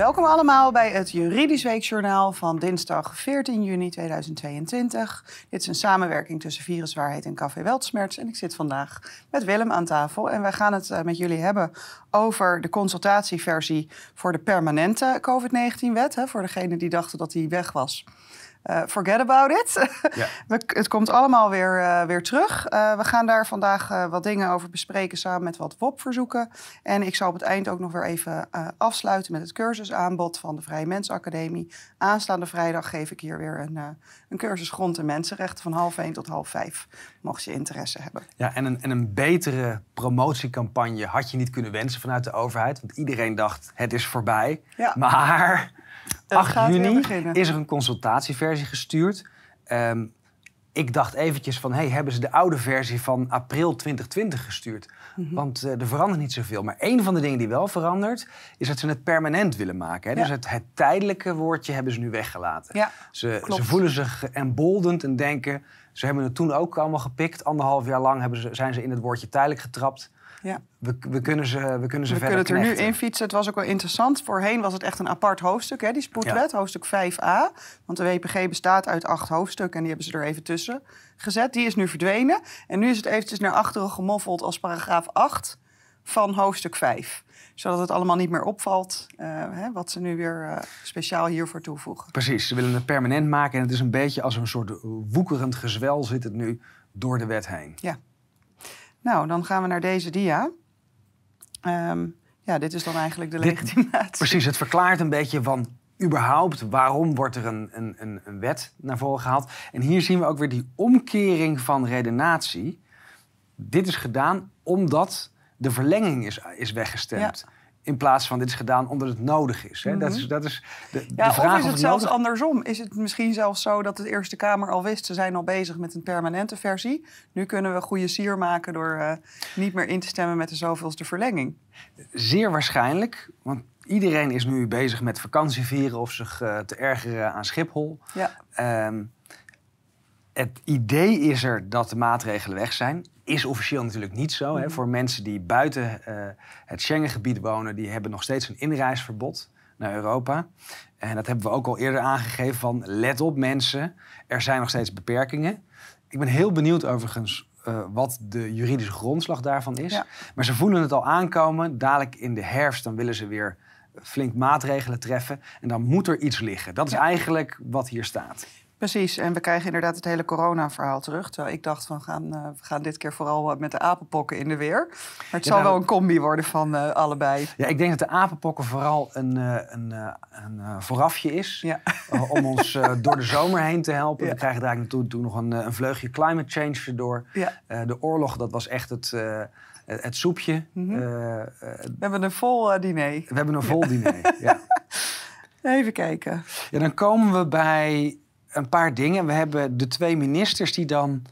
Welkom allemaal bij het Juridisch Weekjournaal van dinsdag 14 juni 2022. Dit is een samenwerking tussen Viruswaarheid en Café Weltsmerts. En ik zit vandaag met Willem aan tafel. En wij gaan het eh, met jullie hebben over de consultatieversie voor de permanente COVID-19-wet. Voor degenen die dachten dat die weg was. Uh, forget about it. Ja. het komt allemaal weer, uh, weer terug. Uh, we gaan daar vandaag wat dingen over bespreken samen met wat WOP-verzoeken. En ik zal op het eind ook nog weer even afsluiten met het cursusaanbod van de Vrije Mensenacademie. Aanstaande vrijdag geef ik hier weer een, een cursus grond- en mensenrechten van half één tot half vijf. Mocht je interesse hebben. Ja, en een, en een betere promotiecampagne had je niet kunnen wensen vanuit de overheid. Want iedereen dacht, het is voorbij. Ja. Maar 8 juni is er een consultatieversie gestuurd. Um, ik dacht eventjes van, hey, hebben ze de oude versie van april 2020 gestuurd? Mm Want uh, er verandert niet zoveel. Maar een van de dingen die wel verandert, is dat ze het permanent willen maken. Hè? Ja. Dus het, het, tijdelijke woordje hebben ze nu weggelaten. Ja, ze, ze, voelen zich emboldened en denken, ze hebben het toen ook allemaal gepikt. Anderhalf jaar lang hebben ze, zijn ze in het woordje tijdelijk getrapt. Ja. We, we, kunnen ze, we kunnen ze we verder kunnen het er nu in fietsen. Het was ook wel interessant. Voorheen was het echt een apart hoofdstuk, hè, die spoedwet, hoofdstuk 5a. Want de WPG bestaat uit acht hoofdstukken en die hebben ze er even tussen gezet. Die is nu verdwenen. En nu is het eventjes naar achteren gemoffeld als paragraaf 8 van hoofdstuk 5 zodat het allemaal niet meer opvalt, uh, hè, wat ze nu weer uh, speciaal hiervoor toevoegen. Precies, ze willen het permanent maken en het is een beetje als een soort woekerend gezwel zit het nu door de wet heen. Ja. Nou, dan gaan we naar deze dia. Um, ja, dit is dan eigenlijk de legitimatie. Precies, het verklaart een beetje van überhaupt waarom wordt er een, een, een, wet naar voren gehaald. En hier zien we ook weer die omkering van redenatie. Dit is gedaan omdat de verlenging is, is weggestemd. Ja. In plaats van dit is gedaan omdat het nodig is. Hè? dat, is dat is de, ja, de vraag. Of is het, zelfs andersom? Is het misschien zelfs zo dat de Eerste Kamer al wist... ze zijn al bezig met een permanente versie. Nu kunnen we goede sier maken door uh, niet meer in te stemmen met de zoveelste verlenging. Zeer waarschijnlijk, want iedereen is nu bezig met vakantievieren... of zich uh, te ergeren aan Schiphol. Ja. Um, het idee is er dat de maatregelen weg zijn is officieel natuurlijk niet zo. Hè. Mhm. Voor mensen die buiten uh, het Schengengebied wonen, die hebben nog steeds een inreisverbod naar Europa. En dat hebben we ook al eerder aangegeven van let op mensen, er zijn nog steeds beperkingen. Ik ben heel benieuwd overigens uh, wat de juridische grondslag daarvan is. Maar ze voelen het al aankomen. Dadelijk in de herfst dan willen ze weer flink maatregelen treffen. En dan moet er iets liggen. Dat is eigenlijk wat hier staat. Precies, en we krijgen inderdaad het hele corona-verhaal terug. Terwijl ik dacht, van, we, gaan, uh, we gaan dit keer vooral met de apenpokken in de weer. Maar het zal nou, wel een combi worden van uh, allebei. Ja, ik denk dat de apenpokken vooral een, een, een voorafje is. Ja. om ons door de zomer heen te helpen. Ja. We krijgen daar natuurlijk nog een, een vleugje climate change door. Ja. de oorlog, dat was echt het het soepje. Mm -hmm. uh, uh, we hebben een vol diner. We hebben een vol diner, ja. Even kijken. Ja, dan komen we bij een paar dingen. We hebben de twee ministers die dan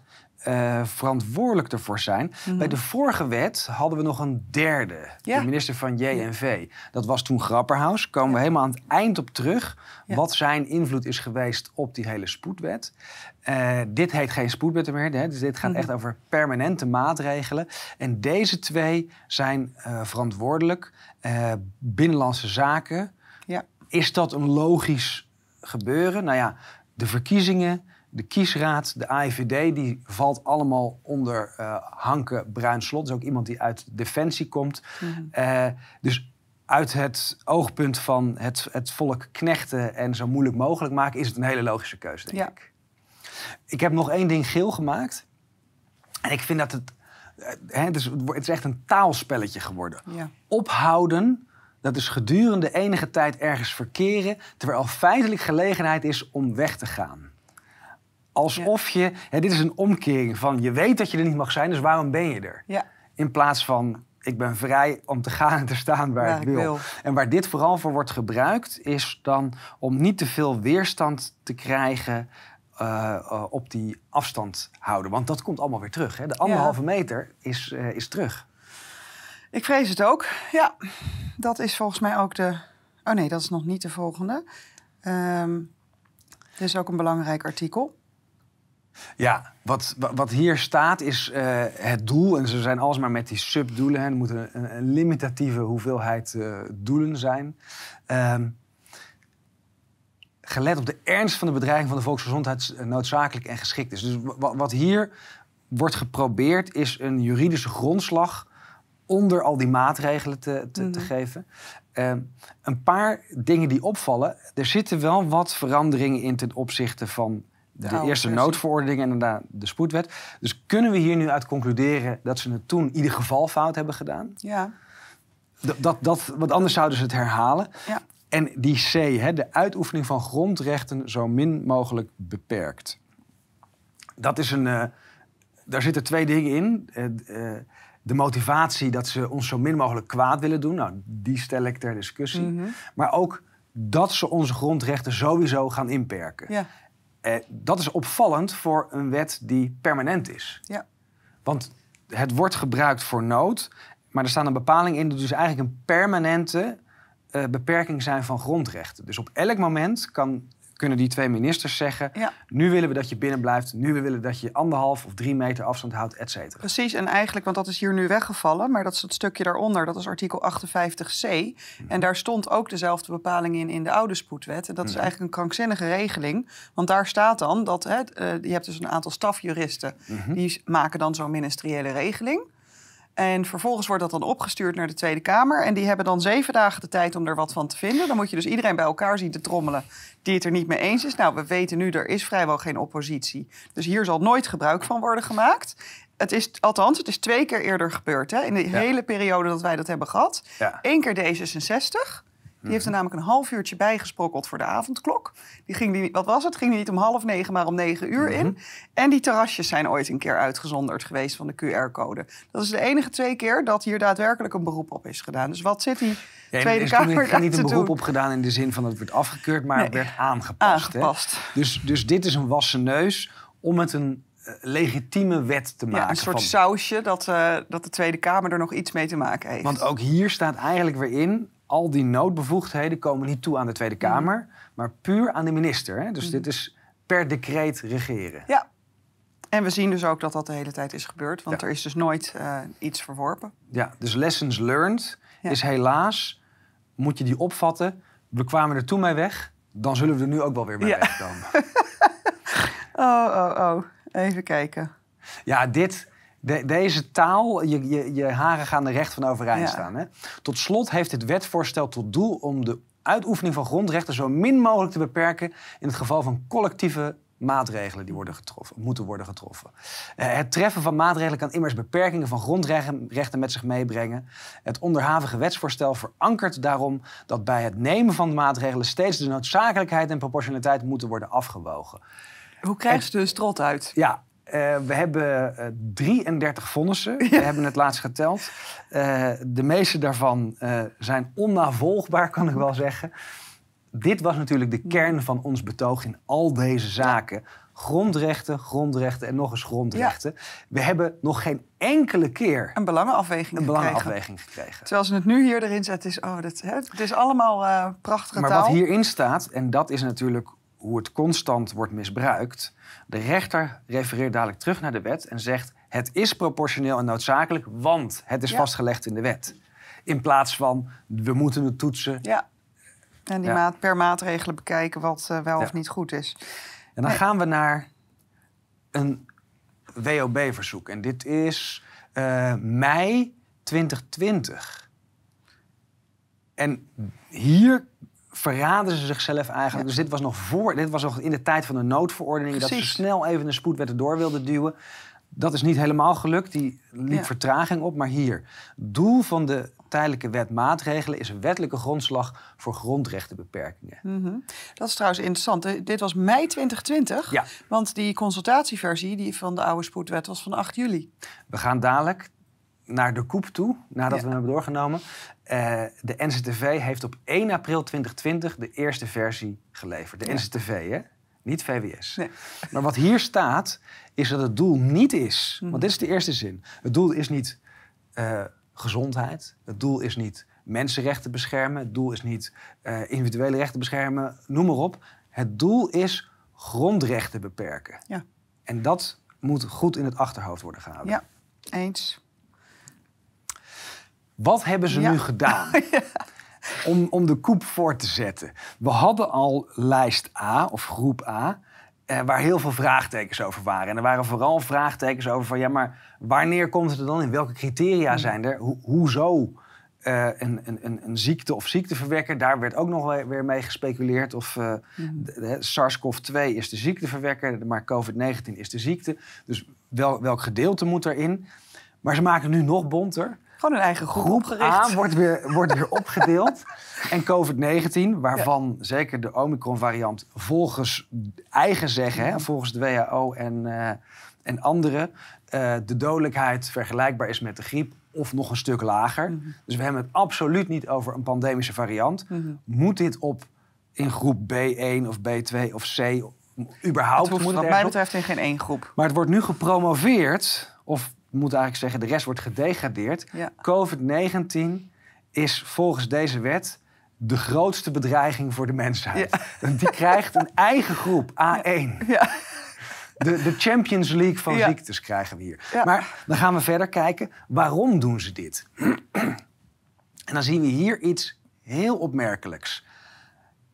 uh, verantwoordelijk ervoor zijn. Mhm. Bij de vorige wet hadden we nog een derde, de minister van JNV. Dat was toen Grapperhaus. Komen we helemaal aan het eind op terug. Wat zijn invloed is geweest op die hele spoedwet. Uh, dit heet geen spoedwet meer, hè? dus dit gaat mhm. echt over permanente maatregelen. En deze twee zijn uh, verantwoordelijk. binnenlandse zaken. Ja. Is dat een logisch gebeuren? Nou ja, de verkiezingen, de kiesraad, de AIVD, die valt allemaal onder uh, Hanke Bruinslot. Dat is ook iemand die uit Defensie komt. Mhm. Eh, dus uit het oogpunt van het, het volk knechten en zo moeilijk mogelijk maken, is het een hele logische keuze, denk ja. ik. Ik heb nog één ding geel gemaakt. En ik vind dat het. Het, is, het is echt een taalspelletje geworden. Ja. Ophouden dat is gedurende enige tijd ergens verkeren, terwijl feitelijk gelegenheid is om weg te gaan. Alsof je, hè, dit is een omkering van je weet dat je er niet mag zijn, dus waarom ben je er? Ja. In plaats van ik ben vrij om te gaan en te staan waar, ik, wil. En waar dit vooral voor wordt gebruikt, is dan om niet te veel weerstand te krijgen uh, uh, op die afstand houden. Want dat komt allemaal weer terug. Hè? De anderhalve meter is, uh, is terug. Ik vrees het ook. Ja, dat is volgens mij ook de. Oh nee, dat is nog niet de volgende. Um, is ook een belangrijk artikel. Ja, wat, wat hier staat is uh, het doel. En ze zijn alsmaar met die subdoelen. Er moet een, limitatieve hoeveelheid uh, doelen zijn. Um, gelet op de ernst van de bedreiging van de volksgezondheid noodzakelijk en geschikt is. Dus wat hier wordt geprobeerd is een juridische grondslag onder al die maatregelen te, te, te mhm. geven. Uh, een paar dingen die opvallen. Er zitten wel wat veranderingen in ten opzichte van de, de eerste noodverordening en daarna de spoedwet. Dus kunnen we hier nu uit concluderen dat ze het toen in ieder geval fout hebben gedaan? Ja. Dat, dat, dat, want anders zouden ze het herhalen. Ja. En die C, hè, de uitoefening van grondrechten zo min mogelijk beperkt. Dat is een. Uh, daar zitten twee dingen in. Uh, de motivatie dat ze ons zo min mogelijk kwaad willen doen, nou, die stel ik ter discussie. Mhm. Maar ook dat ze onze grondrechten sowieso gaan inperken. Ja. Eh, dat is opvallend voor een wet die permanent is. Ja. Want het wordt gebruikt voor nood, maar er staat een bepaling in die dus eigenlijk een permanente uh, beperking zijn van grondrechten. Dus op elk moment kan kunnen die twee ministers zeggen... nu willen we dat je binnen blijft, nu willen we dat je anderhalf of drie meter afstand houdt, et cetera. Precies, en eigenlijk, want dat is hier nu weggevallen... maar dat is het stukje daaronder, dat is artikel 58c. Mhm. En daar stond ook dezelfde bepaling in in de oude spoedwet. En dat is eigenlijk een krankzinnige regeling. Want daar staat dan dat, hè, uh, je hebt dus een aantal stafjuristen... Mhm. die maken dan zo'n ministeriële regeling... En vervolgens wordt dat dan opgestuurd naar de Tweede Kamer. En die hebben dan zeven dagen de tijd om er wat van te vinden. Dan moet je dus iedereen bij elkaar zien te trommelen die het er niet mee eens is. Nou, we weten nu, er is vrijwel geen oppositie. Dus hier zal nooit gebruik van worden gemaakt. Het is, althans, het is twee keer eerder gebeurd. Hè? In de hele periode dat wij dat hebben gehad. Eén keer D66. Die heeft er namelijk een half uurtje bijgesprokkeld voor de avondklok. Die ging die, wat was het? Ging die niet om half negen, maar om negen uur in. Mhm. En die terrasjes zijn ooit een keer uitgezonderd geweest van de QR-code. Dat is de enige twee keer dat hier daadwerkelijk een beroep op is gedaan. Dus wat zit die ja, Tweede Kamer Er is niet een beroep op gedaan in de zin van dat het werd afgekeurd, maar het werd aangepast. aangepast. Hè? Dus, dus dit is een wassen neus om het een eh, legitieme wet te maken. Ja, een soort sausje dat, uh, dat de Tweede Kamer er nog iets mee te maken heeft. Want ook hier staat eigenlijk weer in al die noodbevoegdheden komen niet toe aan de Tweede mhm. Kamer, maar puur aan de minister. Hè? Dus mhm. dit is per decreet regeren. Ja. En we zien dus ook dat dat de hele tijd is gebeurd, want er is dus nooit uh, iets verworpen. Ja, dus lessons learned is helaas, moet je die opvatten, we kwamen er toen mee weg, dan zullen we er nu ook wel weer mee ja. wegkomen. oh, oh, oh. Even kijken. Ja, dit, deze taal, je, je, je, haren gaan er recht van overeind staan. Hè? Tot slot heeft het wetvoorstel tot doel om de uitoefening van grondrechten zo min mogelijk te beperken in het geval van collectieve maatregelen die worden getroffen, moeten worden getroffen. Eh, het treffen van maatregelen kan immers beperkingen van grondrechten met zich meebrengen. Het onderhavige wetsvoorstel verankert daarom dat bij het nemen van maatregelen steeds de noodzakelijkheid en proportionaliteit moeten worden afgewogen. Hoe krijg je dus trot uit? Ja, uh, we hebben uh, 33 vonnissen. We hebben het laatst geteld. Uh, de meeste daarvan zijn onnavolgbaar, kan ik wel zeggen. Dit was natuurlijk de kern van ons betoog in al deze zaken. Grondrechten, grondrechten en nog eens grondrechten. Ja. We hebben nog geen enkele keer een belangenafweging, een belangenafweging gekregen. Terwijl ze het nu hier erin zetten, is, oh, dat, hè, het is allemaal prachtige maar taal. Maar wat hierin staat, en dat is natuurlijk hoe het constant wordt misbruikt. De rechter refereert dadelijk terug naar de wet en zegt: het is proportioneel en noodzakelijk, want het is vastgelegd in de wet. In plaats van we moeten het toetsen. Ja. En die maat, per maatregelen bekijken wat uh, wel of niet goed is. En dan gaan we naar een WOB-verzoek. En dit is uh, mei 2020. En hier verraden ze zichzelf eigenlijk. Dus dit was nog voor, dit was nog in de tijd van de noodverordening, dat ze snel even een spoedwet erdoor wilden duwen. Dat is niet helemaal gelukt, die liep vertraging op. Maar hier, doel van de tijdelijke wet maatregelen is een wettelijke grondslag voor grondrechtenbeperkingen. Mm Dat is trouwens interessant. Dit was mei 2020, ja. want die consultatieversie die van de oude spoedwet was van 8 juli. We gaan dadelijk naar de koep toe, nadat we hem hebben doorgenomen. Uh, de NCTV heeft op 1 april 2020 de eerste versie geleverd. De ja. NCTV, hè? Niet VWS. Nee. Maar wat hier staat, is dat het doel niet is. Want dit is de eerste zin. Het doel is niet uh, gezondheid. Het doel is niet mensenrechten beschermen. Het doel is niet uh, individuele rechten beschermen. Noem maar op. Het doel is grondrechten beperken. Ja. En dat moet goed in het achterhoofd worden gehouden. Ja, eens. Wat hebben ze nu gedaan? om, om de koep voor te zetten. We hadden al lijst A of groep A. Eh, waar heel veel vraagtekens over waren. En er waren vooral vraagtekens over van ja, maar wanneer komt het er dan in? Welke criteria hmm. zijn er? Ho hoezo uh, een, een, een, ziekte of ziekteverwekker? Daar werd ook nog weer mee gespeculeerd. Of uh, SARS-CoV-2 is de ziekteverwekker, maar COVID-19 is de ziekte. Dus wel, welk gedeelte moet erin? Maar ze maken nu nog bonter. Gewoon een eigen groep, groep A wordt weer, wordt weer opgedeeld. en COVID-19, waarvan zeker de Omicron-variant volgens eigen zeggen, hè, volgens de WHO en, uh, en anderen, uh, de dodelijkheid vergelijkbaar is met de griep of nog een stuk lager. Mhm. Dus we hebben het absoluut niet over een pandemische variant. Mhm. Moet dit op in groep B1 of B2 of C überhaupt? Het hoeft, wat mij betreft in geen één groep. Maar het wordt nu gepromoveerd, of moet eigenlijk zeggen, de rest wordt gedegradeerd. COVID-19 is volgens deze wet de grootste bedreiging voor de mensheid. Ja. Die krijgt een eigen groep, A1. Ja. De, de, Champions League van ziektes krijgen we hier. Maar dan gaan we verder kijken, waarom doen ze dit? en dan zien we hier iets heel opmerkelijks.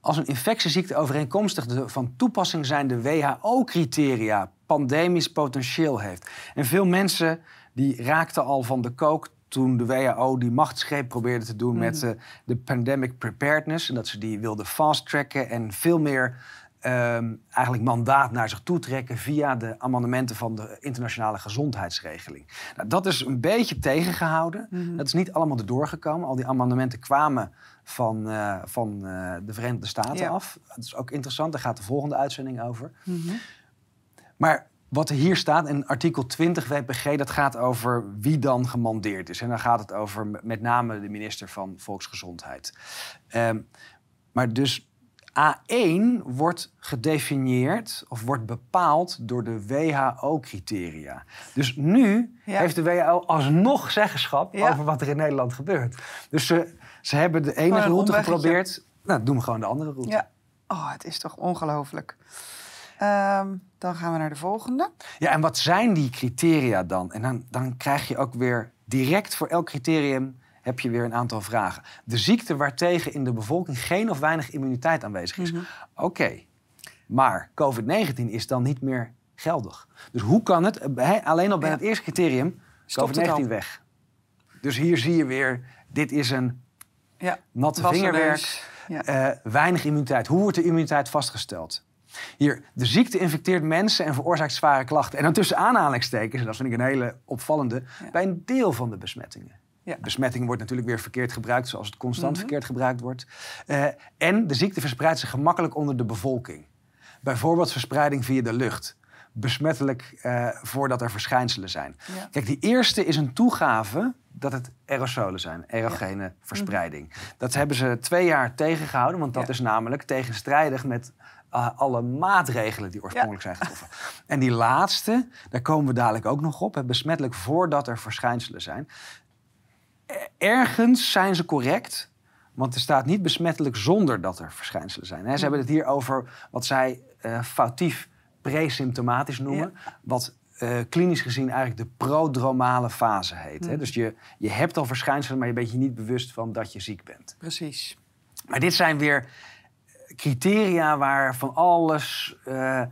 Als een infectieziekte overeenkomstig de van toepassing zijn de WHO-criteria pandemisch potentieel heeft. En veel mensen die raakten al van de kook toen de WHO die machtsgreep probeerde te doen met uh, de pandemic preparedness. En dat ze die wilden fast-tracken en veel meer um, eigenlijk mandaat naar zich toe trekken via de amendementen van de internationale gezondheidsregeling. Nou, dat is een beetje tegengehouden. Mhm. Dat is niet allemaal erdoor gekomen. Al die amendementen kwamen van, uh, van uh, de Verenigde Staten af. Dat is ook interessant, daar gaat de volgende uitzending over. Mm Maar wat er hier staat in artikel 20 WPG, dat gaat over wie dan gemandeerd is. En dan gaat het over met name de minister van Volksgezondheid. Um, maar dus A1 wordt gedefinieerd of wordt bepaald door de WHO-criteria. Dus nu heeft de WHO alsnog zeggenschap over wat er in Nederland gebeurt. Dus ze, ze hebben de ene route geprobeerd. Nou, doen we gewoon de andere route. Ja. Oh, het is toch ongelooflijk. Um, dan gaan we naar de volgende. Ja, en wat zijn die criteria dan? En dan, dan krijg je ook weer direct voor elk criterium heb je weer een aantal vragen. De ziekte waartegen in de bevolking geen of weinig immuniteit aanwezig is. Mhm. Oké, maar COVID-19 is dan niet meer geldig. Dus hoe kan het, alleen al bij het eerste criterium, COVID-19 weg. Dus hier zie je weer, dit is een ja. natte vingerwerk. Ja. Uh, weinig immuniteit. Hoe wordt de immuniteit vastgesteld? Hier, de ziekte infecteert mensen en veroorzaakt zware klachten. En dan tussen aanhalingstekens, en dat vind ik een hele opvallende, bij een deel van de besmettingen. Ja. Besmetting wordt natuurlijk weer verkeerd gebruikt, zoals het constant mhm. verkeerd gebruikt wordt. Uh, en de ziekte verspreidt zich gemakkelijk onder de bevolking. Bijvoorbeeld verspreiding via de lucht. Besmettelijk uh, voordat er verschijnselen zijn. Kijk, die eerste is een toegave dat het aerosolen zijn, aerogene verspreiding. Mhm. Dat hebben ze twee jaar tegengehouden, want dat is namelijk tegenstrijdig met uh, alle maatregelen die oorspronkelijk zijn getroffen. En die laatste, daar komen we dadelijk ook nog op, besmettelijk voordat er verschijnselen zijn ergens zijn ze correct. Want er staat niet besmettelijk zonder dat er verschijnselen zijn. Ze hebben het hier over wat zij uh, foutief presymptomatisch noemen. Wat uh, klinisch gezien eigenlijk de prodromale fase heet. Hè? Mm. Dus je, je hebt al verschijnselen, maar je bent je niet bewust van dat je ziek bent. Precies. Maar dit zijn weer criteria waar van alles uh,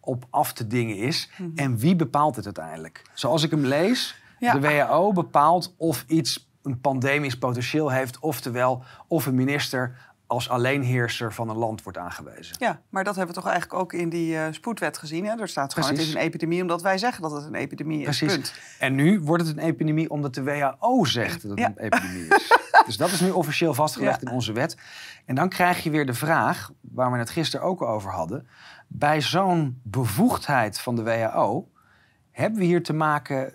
op af te dingen is. Mm. En wie bepaalt het uiteindelijk? Zoals ik hem lees, de WHO bepaalt of iets een pandemisch potentieel heeft, oftewel of een minister als alleenheerser van een land wordt aangewezen. Ja, maar dat hebben we toch eigenlijk ook in die uh, spoedwet gezien. Hè? Er staat gewoon, Precies. het is een epidemie omdat wij zeggen dat het een epidemie is. Precies. En nu wordt het een epidemie omdat de WHO zegt dat het een epidemie is. dus dat is nu officieel vastgelegd in onze wet. En dan krijg je weer de vraag, waar we het gisteren ook over hadden. Bij zo'n bevoegdheid van de WHO hebben we hier te maken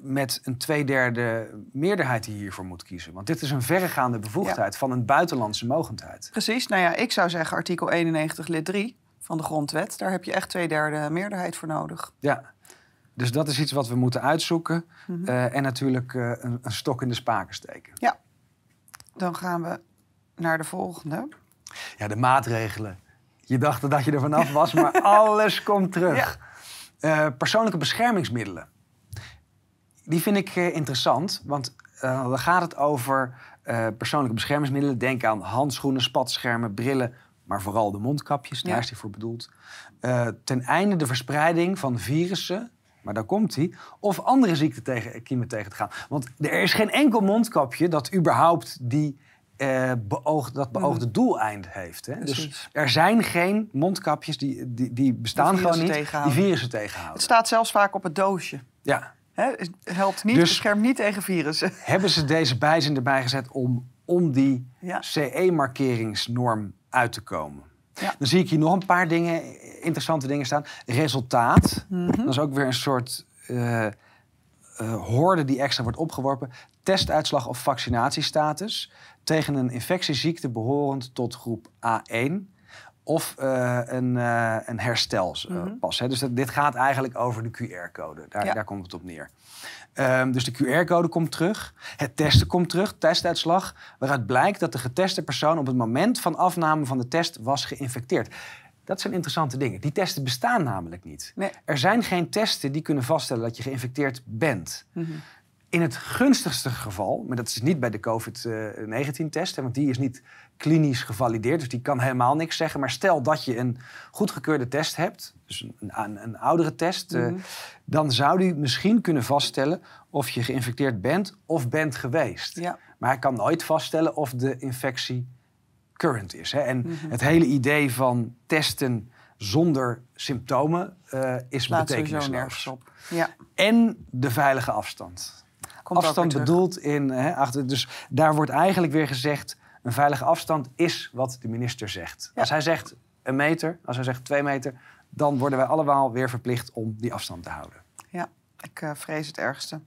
met een tweederde meerderheid die hiervoor moet kiezen. Want dit is een verregaande bevoegdheid van een buitenlandse mogendheid. Precies. Nou ja, ik zou zeggen artikel 91 lid 3 van de grondwet. Daar heb je echt tweederde meerderheid voor nodig. Ja. Dus dat is iets wat we moeten uitzoeken. Mhm. Eh, en natuurlijk uh, een, een, stok in de spaken steken. Ja. Dan gaan we naar de volgende. Ja, de maatregelen. Je dacht dat je er vanaf was, maar alles komt terug. Ja. Uh, persoonlijke beschermingsmiddelen. Die vind ik uh, interessant, want uh, dan gaat het over persoonlijke beschermingsmiddelen. Denk aan handschoenen, spatschermen, brillen, maar vooral de mondkapjes, daar is die voor bedoeld. ten einde de verspreiding van virussen, maar daar komt hij, of andere ziekten tegen, kiemen tegen te gaan. Want er is geen enkel mondkapje dat überhaupt die beoogd, dat beoogde mm. doeleind heeft. Hè? Dus er zijn geen mondkapjes die, die, die bestaan gewoon niet, die virussen tegenhouden. Het staat zelfs vaak op het doosje. Ja. Helpt niet, dus beschermt niet tegen virussen. Hebben ze deze bijzin erbij gezet om, om die CE-markeringsnorm uit te komen? Ja. Dan zie ik hier nog een paar dingen, interessante dingen staan. Resultaat. Mhm. Dat is ook weer een soort uh, horde die extra wordt opgeworpen. Testuitslag of vaccinatiestatus tegen een infectieziekte behorend tot groep A1 of uh, een, uh, een herstelpas. Mm -hmm. Dus dit gaat eigenlijk over de QR-code. Daar, daar, komt het op neer. Um, dus de QR-code komt terug. Het testen komt terug, testuitslag. Waaruit blijkt dat de geteste persoon op het moment van afname van de test was geïnfecteerd. Dat zijn interessante dingen. Die testen bestaan namelijk niet. Nee. Er zijn geen testen die kunnen vaststellen dat je geïnfecteerd bent. Mm -hmm. In het gunstigste geval, maar dat is niet bij de COVID-19-test, want die is niet klinisch gevalideerd, dus die kan helemaal niks zeggen. Maar stel dat je een goedgekeurde test hebt, dus een, een, een oudere test, eh, mhm. dan zou die misschien kunnen vaststellen of je geïnfecteerd bent of bent geweest. Ja. Maar hij kan nooit vaststellen of de infectie current is. Hè? En mhm. het hele idee van testen zonder symptomen uh, is betekenisloos. Ja. En de veilige afstand afstand bedoeld in. Hè, achter, dus daar wordt eigenlijk weer gezegd: een veilige afstand is wat de minister zegt. Als hij zegt een meter, als hij zegt twee meter, dan worden wij allemaal weer verplicht om die afstand te houden. Ja, ik uh, vrees het ergste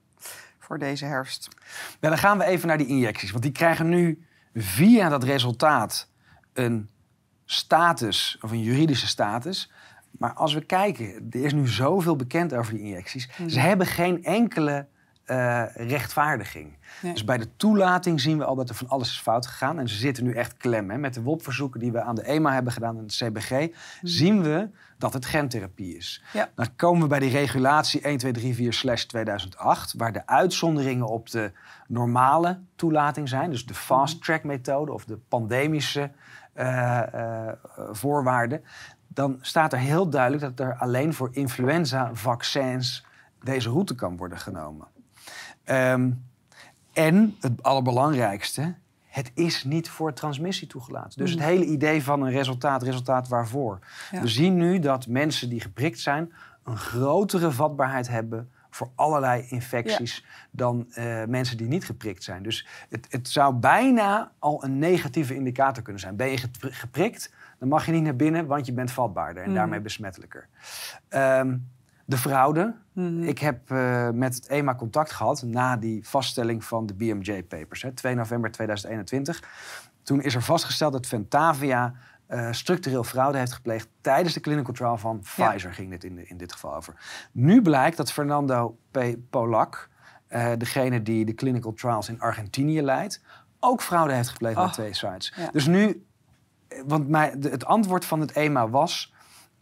voor deze herfst. Ja, dan gaan we even naar die injecties. Want die krijgen nu via dat resultaat een status, of een juridische status. Maar als we kijken, er is nu zoveel bekend over die injecties. Ze mhm. hebben geen enkele uh, rechtvaardiging. Dus bij de toelating zien we al dat er van alles is fout gegaan. En ze zitten nu echt klem. Hè. Met de WOP-verzoeken die we aan de EMA hebben gedaan en de CBG... Mhm. zien we dat het gentherapie is. Dan komen we bij die regulatie 1234-2008... waar de uitzonderingen op de normale toelating zijn. Dus de fast-track-methode of de pandemische uh, uh, voorwaarden. Dan staat er heel duidelijk dat er alleen voor influenza-vaccins deze route kan worden genomen. Um, en het allerbelangrijkste, het is niet voor transmissie toegelaten. Dus het mm. hele idee van een resultaat, resultaat waarvoor. We zien nu dat mensen die geprikt zijn een grotere vatbaarheid hebben voor allerlei infecties dan uh, mensen die niet geprikt zijn. Dus het, het, zou bijna al een negatieve indicator kunnen zijn. Ben je geprikt, dan mag je niet naar binnen, want je bent vatbaarder en mm. daarmee besmettelijker. Um, de fraude. Mhm. Ik heb uh, met het EMA contact gehad na die vaststelling van de BMJ-papers, 2 november 2021. Toen is er vastgesteld dat Ventavia uh, structureel fraude heeft gepleegd tijdens de clinical trial van Pfizer, ging dit in, in dit geval over. Nu blijkt dat Fernando P. Polak, uh, degene die de clinical trials in Argentinië leidt, ook fraude heeft gepleegd oh. bij twee sites. Dus nu, want mij, het antwoord van het EMA was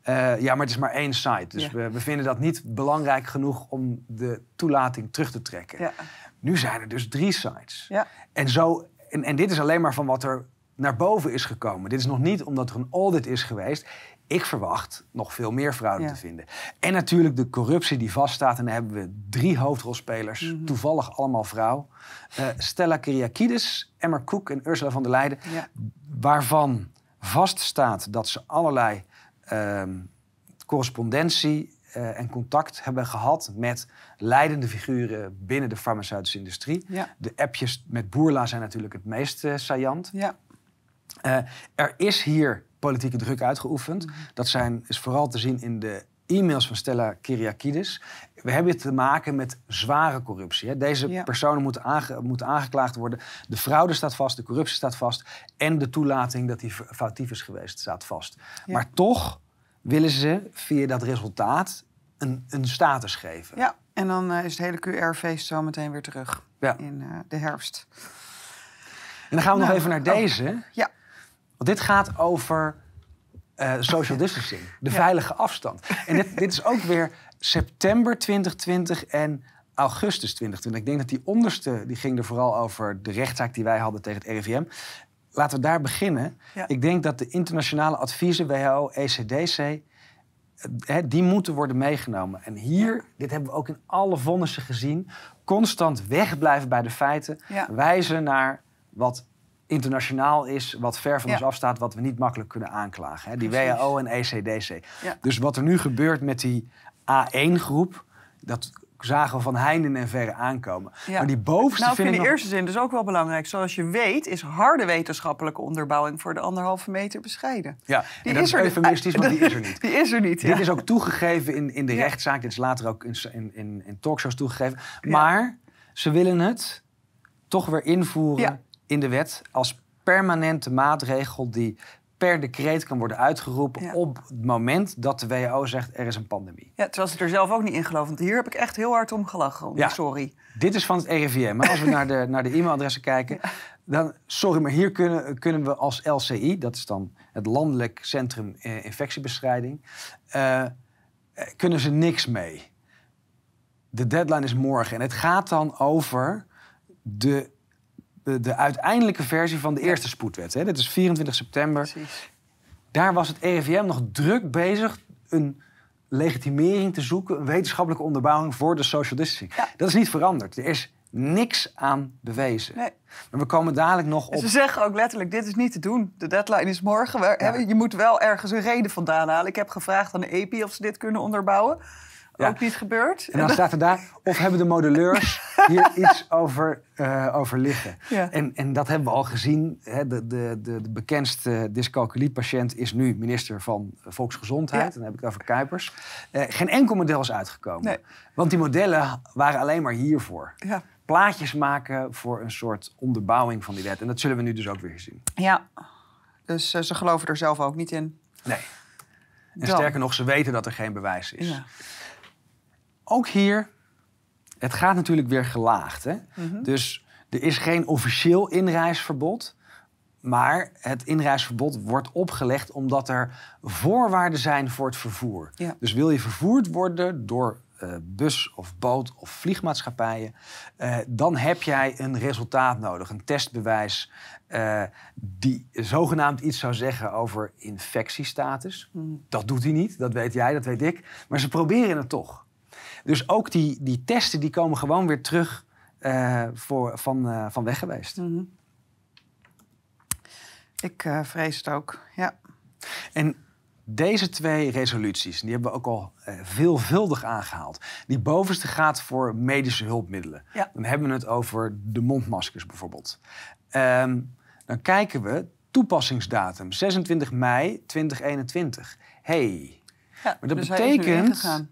uh, ja, maar het is maar één site. Dus we, we, vinden dat niet belangrijk genoeg om de toelating terug te trekken. Ja. Nu zijn er dus drie sites. Ja. En, zo, en, en dit is alleen maar van wat er naar boven is gekomen. Dit is nog niet omdat er een audit is geweest. Ik verwacht nog veel meer fraude te vinden. En natuurlijk de corruptie die vaststaat. En dan hebben we drie hoofdrolspelers, mhm. toevallig allemaal vrouw. Uh, Stella Kyriakides, Emmer Koek en Ursula van der Leijden. Ja. Waarvan vaststaat dat ze allerlei correspondentie uh, en contact hebben gehad met leidende figuren binnen de farmaceutische industrie. De appjes met Boerla zijn natuurlijk het meest uh, saillant. Ja. Uh, er is hier politieke druk uitgeoefend. Mhm. Dat zijn, is vooral te zien in de e-mails van Stella Kyriakides. We hebben te maken met zware corruptie. Hè. Deze personen moeten, aange, moeten, aangeklaagd worden. De fraude staat vast, de corruptie staat vast. En de toelating dat hij foutief is geweest staat vast. Maar toch willen ze via dat resultaat een, een status geven. Ja, en dan uh, is het hele QR-feest zo meteen weer terug in uh, de herfst. En dan gaan we nog nou, even naar oh, deze. Ja. Want dit gaat over uh, social distancing, de veilige afstand. En dit, dit, is ook weer september 2020 en augustus 2020. Ik denk dat die onderste, die ging er vooral over de rechtszaak die wij hadden tegen het RIVM. Laten we daar beginnen. Ik denk dat de internationale adviezen, WHO, ECDC, die moeten worden meegenomen. En hier, dit hebben we ook in alle vonnissen gezien, constant wegblijven bij de feiten, wijzen naar wat internationaal is, wat ver van ons afstaat, wat we niet makkelijk kunnen aanklagen. Hè? Die WHO en ECDC. Dus wat er nu gebeurt met die A1-groep, dat zagen we van heinde en verre aankomen. Maar die bovenste nou, vind ik in de eerste zin dus ook wel belangrijk. Zoals je weet is harde wetenschappelijke onderbouwing voor de anderhalve meter bescheiden. Ja, die dat is, is eufemistisch, want die is er niet. Die is er niet, Dit is ook toegegeven in, in de rechtszaak. Dit is later ook in, in, in talkshows toegegeven. Maar ze willen het toch weer invoeren in de wet als permanente maatregel die per decreet kan worden uitgeroepen op het moment dat de WHO zegt er is een pandemie. Ja, terwijl ze er zelf ook niet in geloven. Want hier heb ik echt heel hard om gelachen. ja. Sorry. Dit is van het RIVM. Maar als we naar de, naar de e-mailadressen kijken, dan sorry, maar hier kunnen, kunnen we als LCI, dat is dan het Landelijk Centrum Infectiebestrijding, uh, kunnen ze niks mee. De deadline is morgen en het gaat dan over de de, de uiteindelijke versie van de eerste spoedwet. Hè. Dat is 24 september. Precies. Daar was het RIVM nog druk bezig een legitimering te zoeken, een wetenschappelijke onderbouwing voor de social distancing. Dat is niet veranderd. Er is niks aan bewezen. Nee. Maar we komen dadelijk nog op. Ze zeggen ook letterlijk: dit is niet te doen. De deadline is morgen. Je moet wel ergens een reden vandaan halen. Ik heb gevraagd aan de EPI of ze dit kunnen onderbouwen. Ook niet gebeurd. En dan staat er daar, of hebben de modelleurs hier iets over, uh, over liggen. En, en dat hebben we al gezien. Hè, de, de, de, de bekendste dyscalculie-patiënt is nu minister van Volksgezondheid. Ja. Dan heb ik het over Kuipers. Uh, geen enkel model is uitgekomen. Nee. Want die modellen waren alleen maar hiervoor. Ja. Plaatjes maken voor een soort onderbouwing van die wet. En dat zullen we nu dus ook weer zien. Ja, dus uh, ze geloven er zelf ook niet in. Nee. En sterker nog, ze weten dat er geen bewijs is. Ja ook hier, het gaat natuurlijk weer gelaagd. Hè? Mhm. Dus er is geen officieel inreisverbod. Maar het inreisverbod wordt opgelegd omdat er voorwaarden zijn voor het vervoer. Dus wil je vervoerd worden door uh, bus of boot of vliegmaatschappijen, uh, dan heb jij een resultaat nodig, een testbewijs uh, die zogenaamd iets zou zeggen over infectiestatus. Mhm. Dat doet hij niet, dat weet jij, dat weet ik. Maar ze proberen het toch. Dus ook die, die testen die komen gewoon weer terug uh, voor, van, uh, van weg geweest. Mm -hmm. Ik uh, vrees het ook, ja. En deze twee resoluties, die hebben we ook al veelvuldig aangehaald. Die bovenste gaat voor medische hulpmiddelen. Ja. Dan hebben we het over de mondmaskers bijvoorbeeld. Um, dan kijken we toepassingsdatum 26 mei 2021. hey, ja, maar dat dus betekent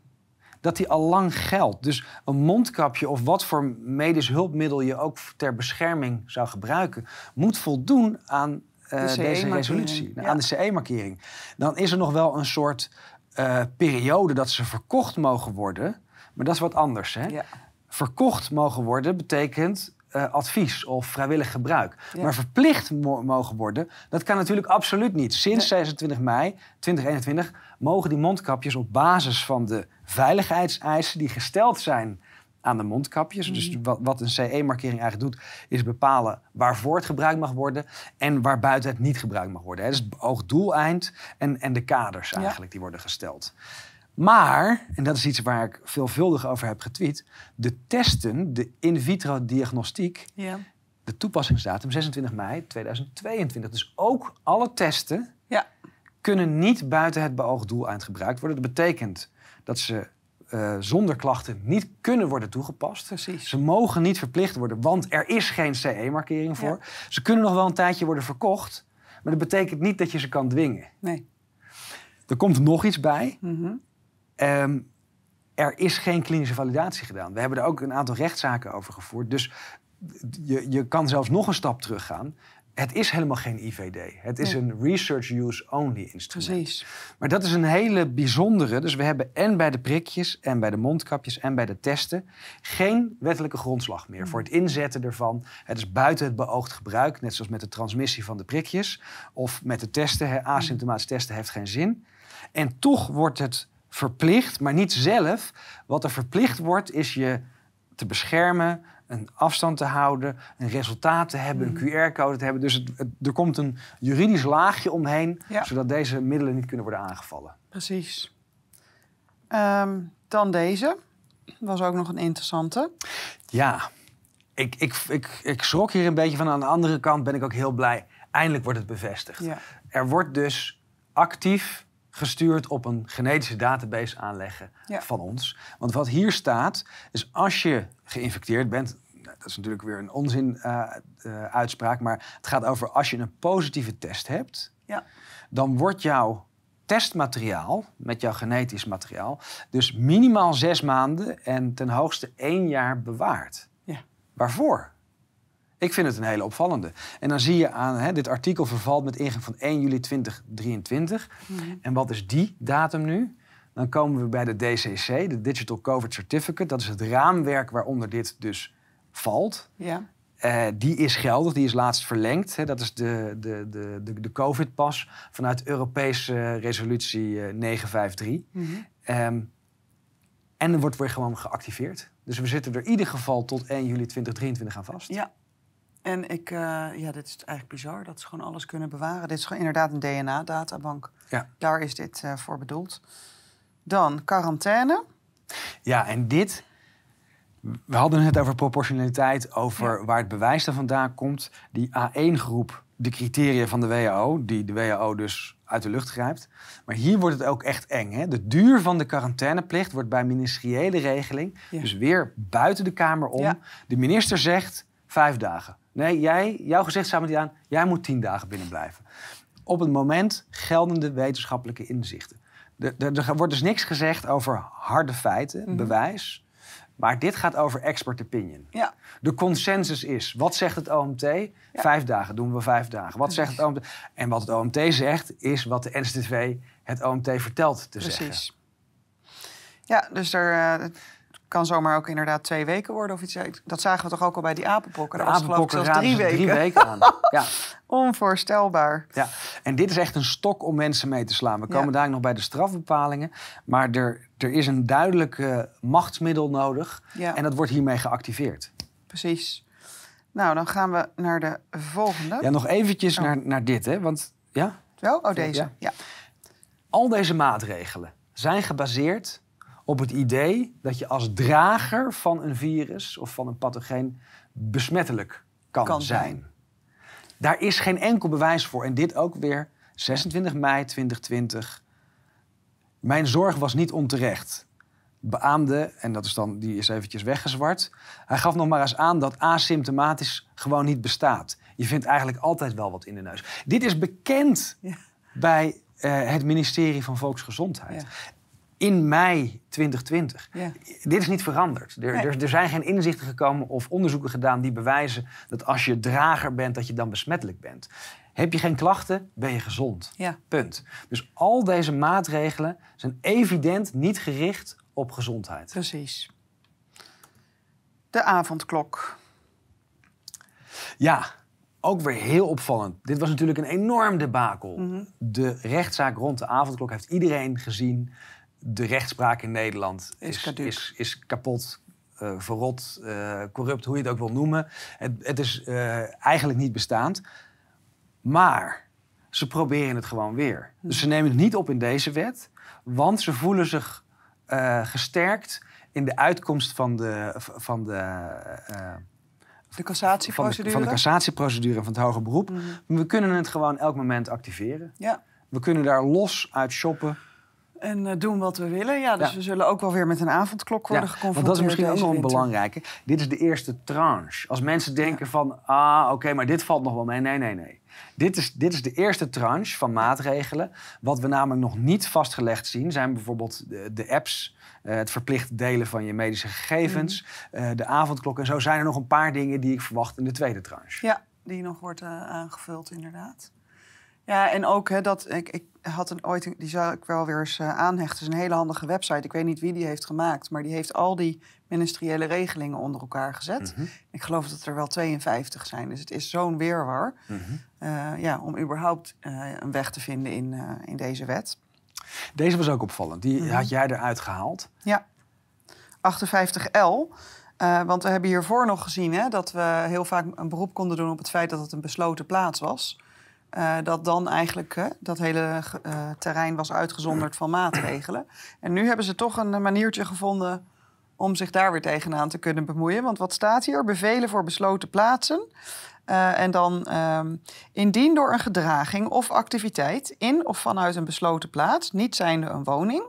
dat die al lang geldt. Dus een mondkapje of wat voor medisch hulpmiddel je ook ter bescherming zou gebruiken, moet voldoen aan uh, deze resolutie, aan de CE-markering. Dan is er nog wel een soort uh, periode dat ze verkocht mogen worden, maar dat is wat anders. Hè? Ja. Verkocht mogen worden betekent uh, advies of vrijwillig gebruik. Maar verplicht mogen worden, dat kan natuurlijk absoluut niet. Sinds 26 mei 2021 mogen die mondkapjes op basis van de veiligheidseisen die gesteld zijn aan de mondkapjes. Dus mhm. wat, wat een CE-markering eigenlijk doet, is bepalen waarvoor het gebruikt mag worden en waarbuiten het niet gebruikt mag worden. Dus het oogdoeleind en, en de kaders eigenlijk die worden gesteld. Maar, en dat is iets waar ik veelvuldig over heb getweet, de testen, de in vitro diagnostiek, ja. de toepassingsdatum 26 mei 2022. Dus ook alle testen. Kunnen niet buiten het beoogd doeleind gebruikt worden. Dat betekent dat ze uh, zonder klachten niet kunnen worden toegepast. Precies. Ze mogen niet verplicht worden, want er is geen CE-markering voor. Ze kunnen nog wel een tijdje worden verkocht, maar dat betekent niet dat je ze kan dwingen. Nee. Er komt nog iets bij. Mm Um, er is geen klinische validatie gedaan. We hebben er ook een aantal rechtszaken over gevoerd. Dus je, je kan zelfs nog een stap teruggaan. Het is helemaal geen IVD. Het is een research use only instrument. Precies. Maar dat is een hele bijzondere. Dus we hebben en bij de prikjes en bij de mondkapjes en bij de testen geen wettelijke grondslag meer voor het inzetten ervan. Het is buiten het beoogd gebruik, net zoals met de transmissie van de prikjes of met de testen. Asymptomatisch testen heeft geen zin. En toch wordt het verplicht, maar niet zelf. Wat er verplicht wordt, is je te beschermen, een afstand te houden, een resultaat te hebben, een Mhm. QR-code te hebben. Dus het, het- er komt een juridisch laagje omheen, Ja. zodat deze middelen niet kunnen worden aangevallen. Precies. Ehm, dan deze. Was ook nog een interessante. Ja, ik, ik, ik, ik schrok hier een beetje van. Aan de andere kant ben ik ook heel blij. Eindelijk wordt het bevestigd. Ja. Er wordt dus actief gestuurd op een genetische database aanleggen Ja. van ons. Want wat hier staat, is als je geïnfecteerd bent... nou, Dat is natuurlijk weer een onzin eh, eh, uitspraak, maar het gaat over als je een positieve test hebt, Ja. dan wordt jouw testmateriaal, met jouw genetisch materiaal, dus minimaal zes maanden en ten hoogste één jaar bewaard. Ja. Waarvoor? Ik vind het een hele opvallende. En dan zie je aan, hè, dit artikel vervalt met ingang van 1 juli 2023. En wat is die datum nu? Dan komen we bij de DCC, de Digital COVID Certificate. Dat is het raamwerk waaronder dit dus valt. Ja. Eh, die is geldig, die is laatst verlengd. Hè. Dat is de, de, de, de, de COVID-pas vanuit Europese resolutie eh, 953. Mhm. Ehm, en er wordt weer gewoon geactiveerd. Dus we zitten er in ieder geval tot 1 juli 2023 aan vast. Ja. En ik, eh, ja, dit is eigenlijk bizar dat ze gewoon alles kunnen bewaren. Dit is gewoon inderdaad een DNA-databank. Ja. Daar is dit eh, voor bedoeld. Dan quarantaine. Ja, en dit. We hadden het over proportionaliteit, over waar het bewijs dan vandaan komt. Die A1-groep, de criteria van de WHO, die de WHO dus uit de lucht grijpt. Maar hier wordt het ook echt eng. Hè? De duur van de quarantaineplicht wordt bij ministeriële regeling, Ja. dus weer buiten de Kamer om. Ja. De minister zegt vijf dagen. Nee, jij, jouw gezicht staat niet aan, jij moet tien dagen binnen blijven. Op het moment geldende wetenschappelijke inzichten. Er, er, er wordt dus niks gezegd over harde feiten, Mhm. bewijs. Maar dit gaat over expert opinion. Ja. De consensus is, wat zegt het OMT? Vijf dagen, doen we vijf dagen. Wat zegt het OMT? En wat het OMT zegt, is wat de NCTV het OMT vertelt te zeggen. Precies. Ja, dus er eh, kan zomaar ook inderdaad twee weken worden of iets. Dat zagen we toch ook al bij die apenpokken. Dat was geloof ik zelfs drie weken. drie weken aan. Ja, Onvoorstelbaar. ja. En dit is echt een stok om mensen mee te slaan. We Ja. komen daar nog bij de strafbepalingen. Maar er, er is een duidelijk machtsmiddel nodig. Ja, En dat wordt hiermee geactiveerd. precies. Nou, dan gaan we naar de volgende. Ja, nog eventjes Oh. naar, naar dit. Hè? Want ja, Wel? Oh, deze. Ja. Ja. al deze maatregelen zijn gebaseerd op het idee dat je als drager van een virus of van een pathogeen besmettelijk kan, Kan zijn. zijn. Daar is geen enkel bewijs voor. En dit ook weer 26 mei 2020. Mijn zorg was niet onterecht. Beaamde, en dat is dan, die is eventjes weggezwart. Hij gaf nog maar eens aan dat asymptomatisch gewoon niet bestaat. Je vindt eigenlijk altijd wel wat in de neus. Dit is bekend Ja. bij eh, het ministerie van Volksgezondheid. Ja. In mei 2020. Ja. Dit is niet veranderd. Er, Nee. er, er zijn geen inzichten gekomen of onderzoeken gedaan die bewijzen dat als je drager bent, dat je dan besmettelijk bent. Heb je geen klachten, ben je gezond. Ja. Punt. Dus al deze maatregelen zijn evident niet gericht op gezondheid. Precies. De avondklok. Ja, ook weer heel opvallend. Dit was natuurlijk een enorm debakel. Mhm. De rechtszaak rond de avondklok heeft iedereen gezien. De rechtspraak in Nederland Is is, caduc. is, is kapot, eh, verrot, eh, corrupt, hoe je het ook wil noemen. Het, het is eh, eigenlijk niet bestaand. Maar ze proberen het gewoon weer. Dus ze nemen het niet op in deze wet, want ze voelen zich gesterkt in de uitkomst van de, van de De van de, cassatieprocedure. van de cassatieprocedure van het hoger beroep. Mhm. We kunnen het gewoon elk moment activeren. Ja. We kunnen daar los uit shoppen. En eh, doen wat we willen. Ja, dus Ja. we zullen ook wel weer met een avondklok worden Ja, geconfronteerd. want dat is misschien ook nog een belangrijke. Dit is de eerste tranche. Als mensen denken van, ah, oké, maar dit valt nog wel mee. Nee, nee, nee. Dit is, dit is de eerste tranche van maatregelen. Wat we namelijk nog niet vastgelegd zien, zijn bijvoorbeeld de, de apps, eh, het verplicht delen van je medische gegevens, Mhm. eh, de avondklok. En zo zijn er nog een paar dingen die ik verwacht in de tweede tranche. Ja, die nog wordt aangevuld, inderdaad. Ja, en ook hè, dat ik, ik had een ooit, die zou ik wel weer eens eh, aanhechten. Het is een hele handige website. Ik weet niet wie die heeft gemaakt, maar die heeft al die ministeriële regelingen onder elkaar gezet. Mhm. Ik geloof dat er wel 52 zijn. Dus het is zo'n weerwar eh, ja, om überhaupt eh, een weg te vinden in, in deze wet. Deze was ook opvallend. Die Mhm. had jij eruit gehaald. Ja, 58L. Eh, want we hebben hiervoor nog gezien hè, dat we heel vaak een beroep konden doen op het feit dat het een besloten plaats was. Eh, dat dan eigenlijk dat hele eh, terrein was uitgezonderd van maatregelen. En nu hebben ze toch een eh, maniertje gevonden om zich daar weer tegenaan te kunnen bemoeien. Want wat staat hier? Bevelen voor besloten plaatsen. En dan ehm, indien door een gedraging of activiteit in of vanuit een besloten plaats, niet zijnde een woning,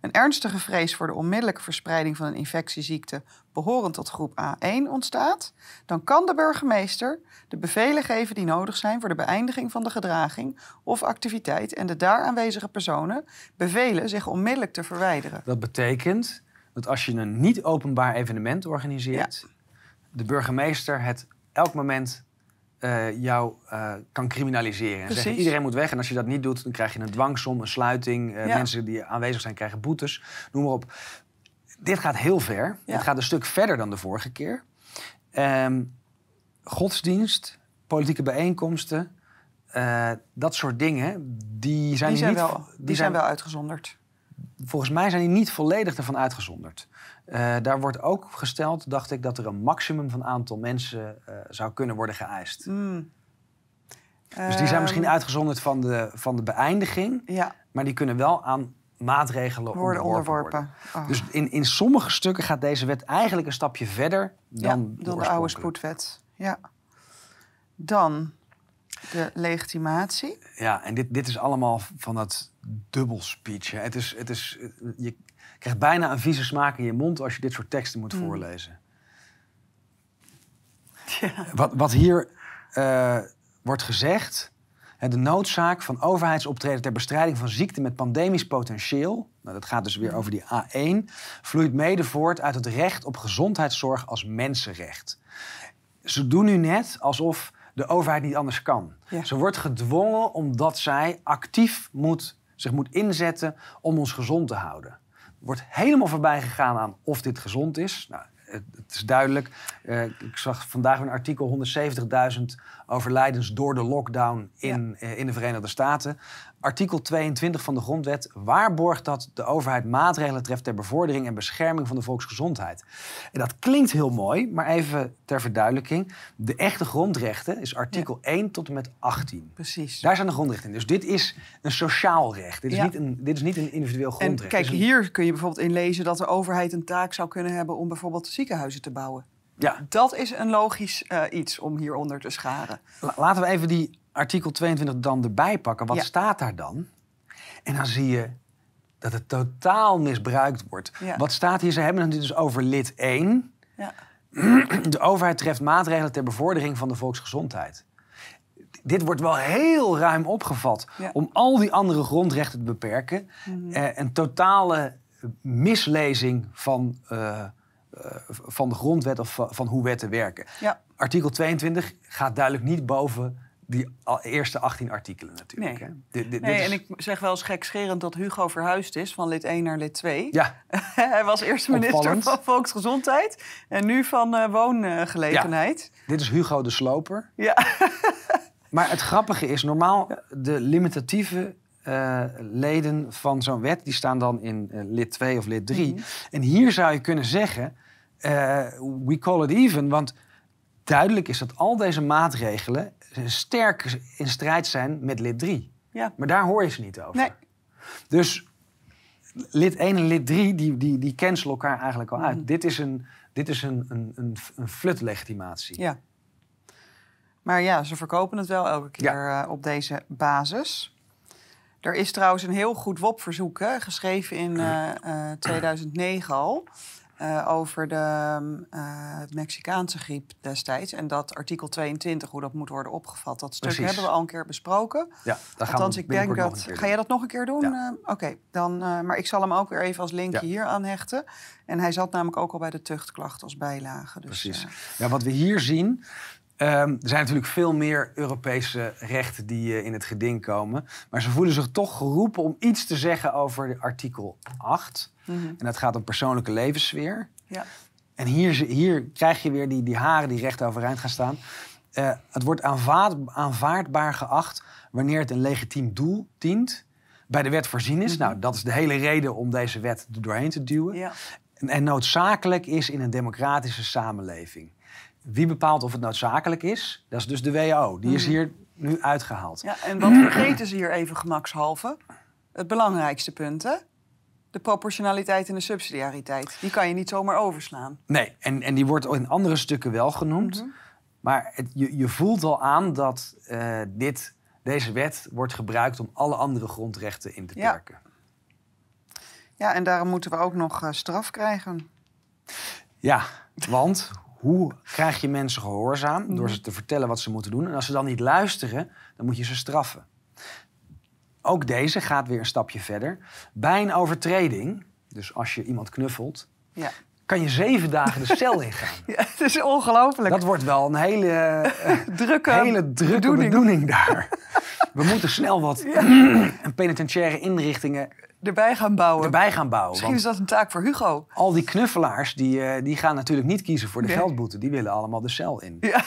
een ernstige vrees voor de onmiddellijke verspreiding van een infectieziekte behorend tot groep A1 ontstaat, dan kan de burgemeester de bevelen geven die nodig zijn voor de beëindiging van de gedraging of activiteit en de daar aanwezige personen bevelen zich onmiddellijk te verwijderen. Dat betekent dat als je een niet-openbaar evenement organiseert, de burgemeester het elk moment eh, jou eh, kan criminaliseren. En zeggen iedereen moet weg. En als je dat niet doet, dan krijg je een dwangsom, een sluiting. Ja. Mensen die aanwezig zijn krijgen boetes. Noem maar op. Dit gaat heel ver. Ja. Het gaat een stuk verder dan de vorige keer. Ehm, godsdienst, politieke bijeenkomsten, eh, dat soort dingen, die zijn, Die zijn, niet, wel, die zijn wel uitgezonderd. Volgens mij zijn die niet volledig ervan uitgezonderd. Eh, daar wordt ook gesteld, dacht ik, dat er een maximum van aantal mensen eh, zou kunnen worden geëist. Mm. Dus die zijn misschien Ehm, uitgezonderd van de, van de beëindiging, Ja, maar die kunnen wel aan maatregelen worden onderworpen onderworpen. worden. Oh. Dus in, in sommige stukken gaat deze wet eigenlijk een stapje verder dan, ja, de dan de oude spoedwet. Ja. Dan de legitimatie. Ja, en dit, dit is allemaal van dat dubbelspeech. hè. Het is, het is, je krijgt bijna een vieze smaak in je mond als je dit soort teksten moet Mm. voorlezen. Ja. Wat, wat hier eh, wordt gezegd, de noodzaak van overheidsoptreden ter bestrijding van ziekten met pandemisch potentieel, nou, dat gaat dus weer over die A1, vloeit mede voort uit het recht op gezondheidszorg als mensenrecht. Ze doen nu net alsof de overheid niet anders kan. Ja. Ze wordt gedwongen omdat zij actief moet, zich moet inzetten om ons gezond te houden. Wordt helemaal voorbij gegaan aan of dit gezond is. Nou, het, is duidelijk. Eh, ik zag vandaag een artikel 170.000 overlijdens door de lockdown in, eh, in de Verenigde Staten. Artikel 22 van de Grondwet waarborgt dat de overheid maatregelen treft ter bevordering en bescherming van de volksgezondheid. En dat klinkt heel mooi, maar even ter verduidelijking. De echte grondrechten is artikel 1 tot en met 18. Precies. Daar zijn de grondrechten in. Dus dit is een sociaal recht. Dit is, Ja. niet, een, dit is niet een individueel En grondrecht. kijk, is een- hier kun je bijvoorbeeld in lezen dat de overheid een taak zou kunnen hebben om bijvoorbeeld ziekenhuizen te bouwen. Ja, Dat is een logisch eh, iets om hieronder te scharen. La- Laten we even die artikel 22 dan erbij pakken. Wat Ja. staat daar dan? En dan zie je dat het totaal misbruikt wordt. Ja. Wat staat hier? Ze hebben het dus over lid 1. Ja. De overheid treft maatregelen ter bevordering van de volksgezondheid. Dit wordt wel heel ruim opgevat om al die andere grondrechten te beperken. Mhm. Eh, een totale mislezing van, eh, eh, van de grondwet of van, hoe wetten werken. Ja. Artikel 22 gaat duidelijk niet boven die eerste 18 artikelen natuurlijk. Nee. hè. Dit- dit- Nee, dit is- en ik zeg wel eens gekscherend dat Hugo verhuisd is van lid 1 naar lid 2. Ja, Hij was eerst minister Opvallend. van Volksgezondheid en nu van eh, Woongelegenheid. dit is Hugo de Sloper. Ja. Maar het grappige is, normaal de limitatieve eh, leden van zo'n wet... die staan dan in eh, lid 2 of lid 3. Mhm. En hier zou je kunnen zeggen, we call it even... want duidelijk is dat al deze maatregelen sterk in strijd zijn met lid 3. Ja. Maar daar hoor je ze niet over. Nee. Dus lid 1 en lid 3, die, die, die cancelen elkaar eigenlijk al uit. Mhm. Dit is een, dit is een, een, een, een flutlegitimatie. ja. Maar ja, ze verkopen het wel elke keer eh, op deze basis. Er is trouwens een heel goed WOP-verzoek geschreven in eh, eh, 2009 al. Eh, over de eh, Mexicaanse griep destijds. En dat artikel 22, hoe dat moet worden opgevat. Dat stuk Precies. hebben we al een keer besproken. Ja, daar gaan Althans, we ik denk dat. Ga jij dat nog een keer doen? Ja. Eh, Oké, dan. maar ik zal hem ook weer even als linkje Ja. hier aanhechten. En hij zat namelijk ook al bij de tuchtklacht als bijlage. Dus, Precies. Ja, wat we hier zien. ehm, er zijn natuurlijk veel meer Europese rechten die in het geding komen. Maar ze voelen zich toch geroepen om iets te zeggen over artikel 8. Mhm. En dat gaat om persoonlijke levenssfeer. Ja. En hier, hier krijg je weer die, die haren die recht overeind gaan staan. Eh, het wordt aanvaard, aanvaardbaar geacht wanneer het een legitiem doel dient. bij de wet voorzien is. Nou, dat is de hele reden om deze wet er doorheen te duwen. Ja. En, en noodzakelijk is in een democratische samenleving. Wie bepaalt of het noodzakelijk is? Dat is dus de WHO. Die is Mhm. hier nu uitgehaald. Ja, en wat vergeten ze hier even gemakshalve? Het belangrijkste punt, hè? De proportionaliteit en de subsidiariteit. Die kan je niet zomaar overslaan. Nee, en, en die wordt in andere stukken wel genoemd. Mhm. Maar het, je, je voelt al aan dat eh, dit, deze wet wordt gebruikt om alle andere grondrechten in te Ja. perken. Ja, en daarom moeten we ook nog eh, straf krijgen. Ja, want hoe krijg je mensen gehoorzaam? Door Mhm. ze te vertellen wat ze moeten doen. En als ze dan niet luisteren, dan moet je ze straffen. Ook deze gaat weer een stapje verder. Bij een overtreding, dus als je iemand knuffelt, Ja, kan je zeven dagen de cel ingaan. ja het is ongelooflijk. Dat wordt wel een hele, eh, drukke, hele drukke bedoeling. bedoeling daar. We moeten snel wat penitentiaire inrichtingen erbij gaan bouwen. erbij gaan bouwen. Misschien is dat een taak voor Hugo. al die knuffelaars die, eh, die gaan natuurlijk niet kiezen voor de Nee. geldboete. Die willen allemaal de cel in. Ja.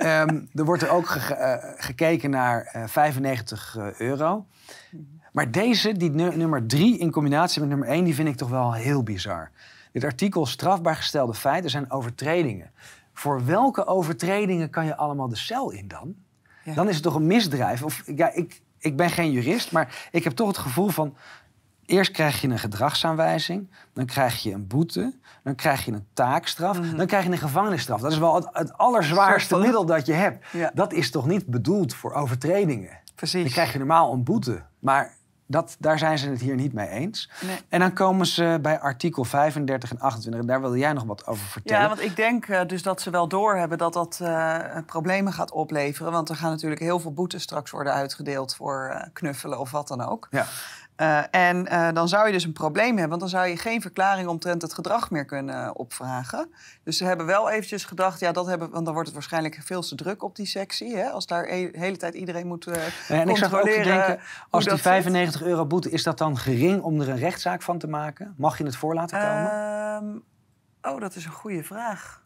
Ehm, er wordt er ook ge- eh, gekeken naar eh, 95 euro. Maar deze, die nu- nummer 3 in combinatie met nummer 1, die vind ik toch wel heel bizar. Dit artikel strafbaar gestelde feiten zijn overtredingen. Voor welke overtredingen kan je allemaal de cel in dan? Ja. Dan is het toch een misdrijf? Of, ja, ik, ik ben geen jurist, maar ik heb toch het gevoel van... Eerst krijg je een gedragsaanwijzing, dan krijg je een boete, dan krijg je een taakstraf, Mhm. dan krijg je een gevangenisstraf. Dat is wel het, het allerzwaarste middel dat je hebt. Ja. Dat is toch niet bedoeld voor overtredingen? Precies. Dan krijg je normaal een boete, maar dat, daar zijn ze het hier niet mee eens. Nee. En dan komen ze bij artikel 35 en 28, en daar wilde jij nog wat over vertellen. Ja, want ik denk eh, dus dat ze wel doorhebben dat dat eh, problemen gaat opleveren. Want er gaan natuurlijk heel veel boetes straks worden uitgedeeld voor eh, knuffelen of wat dan ook. Ja. Eh, en eh, dan zou je dus een probleem hebben, want dan zou je geen verklaring omtrent het gedrag meer kunnen eh, opvragen. Dus ze hebben wel eventjes gedacht, ja, dat hebben, want dan wordt het waarschijnlijk veel te druk op die sectie. Hè, als daar de hele tijd iedereen moet eh en ik zag ook te denken, als die dat zit. 95 euro boete, is dat dan gering om er een rechtszaak van te maken? Mag je het voor laten komen? Ehm, oh, dat is een goede vraag.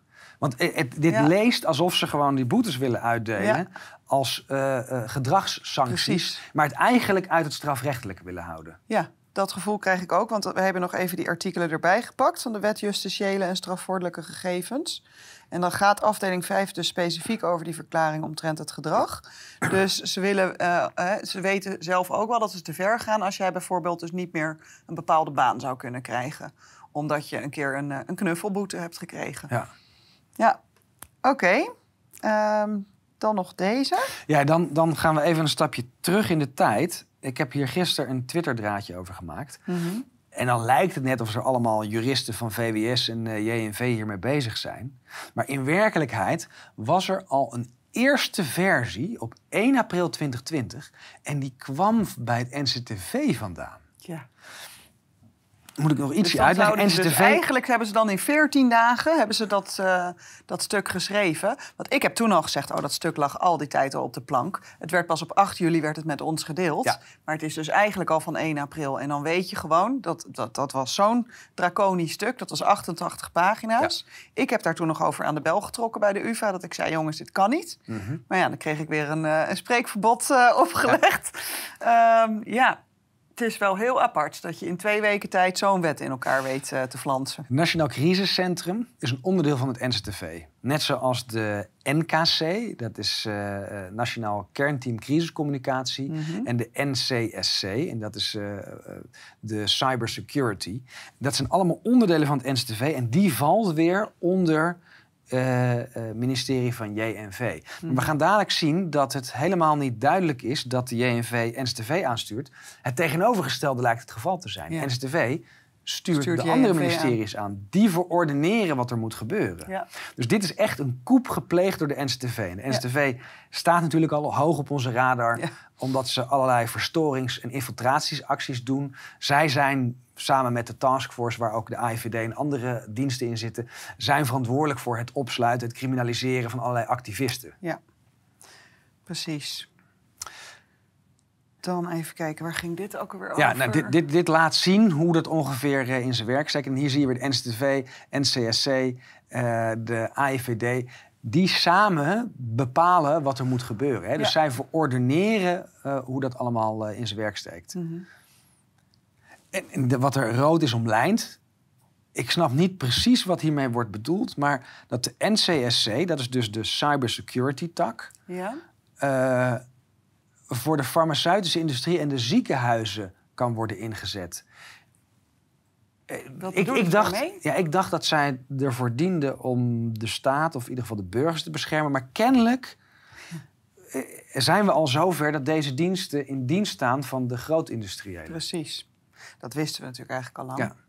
Want het, dit Ja. leest alsof ze gewoon die boetes willen uitdelen Ja. als eh, gedragssancties, Precies. maar het eigenlijk uit het strafrechtelijke willen houden. Ja, dat gevoel krijg ik ook. Want we hebben nog even die artikelen erbij gepakt van de wet justitiële en strafvordelijke gegevens. En dan gaat afdeling 5 dus specifiek over die verklaring omtrent het gedrag. Dus ze, willen, eh, ze weten zelf ook wel dat ze te ver gaan als jij bijvoorbeeld dus niet meer een bepaalde baan zou kunnen krijgen. Omdat je een keer een, een knuffelboete hebt gekregen. Ja. Ja, oké. Ehm, dan nog deze. Ja, dan, dan gaan we even een stapje terug in de tijd. Ik heb hier gisteren een Twitter-draadje over gemaakt. En dan lijkt het net of er allemaal juristen van VWS en eh, JNV hiermee bezig zijn. Maar in werkelijkheid was er al een eerste versie op 1 april 2020. En die kwam bij het NCTV vandaan. Ja. Moet ik nog ietsje Dus uitleggen? NCTV. Dus eigenlijk hebben ze dan in 14 dagen hebben ze dat, eh, dat stuk geschreven. Want ik heb toen al gezegd, oh, dat stuk lag al die tijd al op de plank. Het werd pas op 8 juli werd het met ons gedeeld. Ja. Maar het is dus eigenlijk al van 1 april. En dan weet je gewoon, dat, dat, dat was zo'n draconisch stuk. Dat was 88 pagina's. Ik heb daar toen nog over aan de bel getrokken bij de UvA. Dat ik zei, jongens, dit kan niet. Mhm. Maar ja, dan kreeg ik weer een, eh, een spreekverbod eh, opgelegd. Ja. ja, het is wel heel apart dat je in twee weken tijd zo'n wet in elkaar weet eh, te flansen. Het Nationaal Crisiscentrum is een onderdeel van het NCTV. Net zoals de NKC, dat is eh, eh, Nationaal Kernteam Crisiscommunicatie. Mhm. En de NCSC, en dat is de Cybersecurity. Dat zijn allemaal onderdelen van het NCTV. En die valt weer onder het ministerie van JNV. We gaan dadelijk zien dat het helemaal niet duidelijk is dat de JNV NCTV aanstuurt. Het tegenovergestelde lijkt het geval te zijn. Ja. NCTV stuurt, Stuurt de andere aan. ministeries aan. Die verordeneren wat er moet gebeuren. Ja. Dus dit is echt een koep gepleegd door de NCTV. En de NCTV staat natuurlijk al hoog op onze radar... Ja. omdat ze allerlei verstorings- en infiltratiesacties doen. Zij zijn samen met de taskforce, waar ook de AIVD en andere diensten in zitten... zijn verantwoordelijk voor het opsluiten, het criminaliseren van allerlei activisten. Ja, precies. Dan even kijken, waar ging dit ook alweer over? Ja, nou, dit, dit, dit laat zien hoe dat ongeveer eh, in zijn werk steekt. En hier zie je weer de NCTV, NCSC, eh, de AIVD... die samen bepalen wat er moet gebeuren. Hè? Dus Ja. zij verordeneren eh, hoe dat allemaal in zijn werk steekt. Mhm. En, wat er rood is omlijnd, ik snap niet precies wat hiermee wordt bedoeld, maar dat de NCSC, dat is dus de cybersecurity tak, ja? Uh, voor de farmaceutische industrie en de ziekenhuizen kan worden ingezet. Wat ik, ik dacht, ja, ik dacht dat zij ervoor dienden om de staat of in ieder geval de burgers te beschermen. Maar kennelijk eh, zijn we al zover dat deze diensten in dienst staan van de grootindustriëlen. Precies. Dat wisten we natuurlijk eigenlijk al lang. Ja.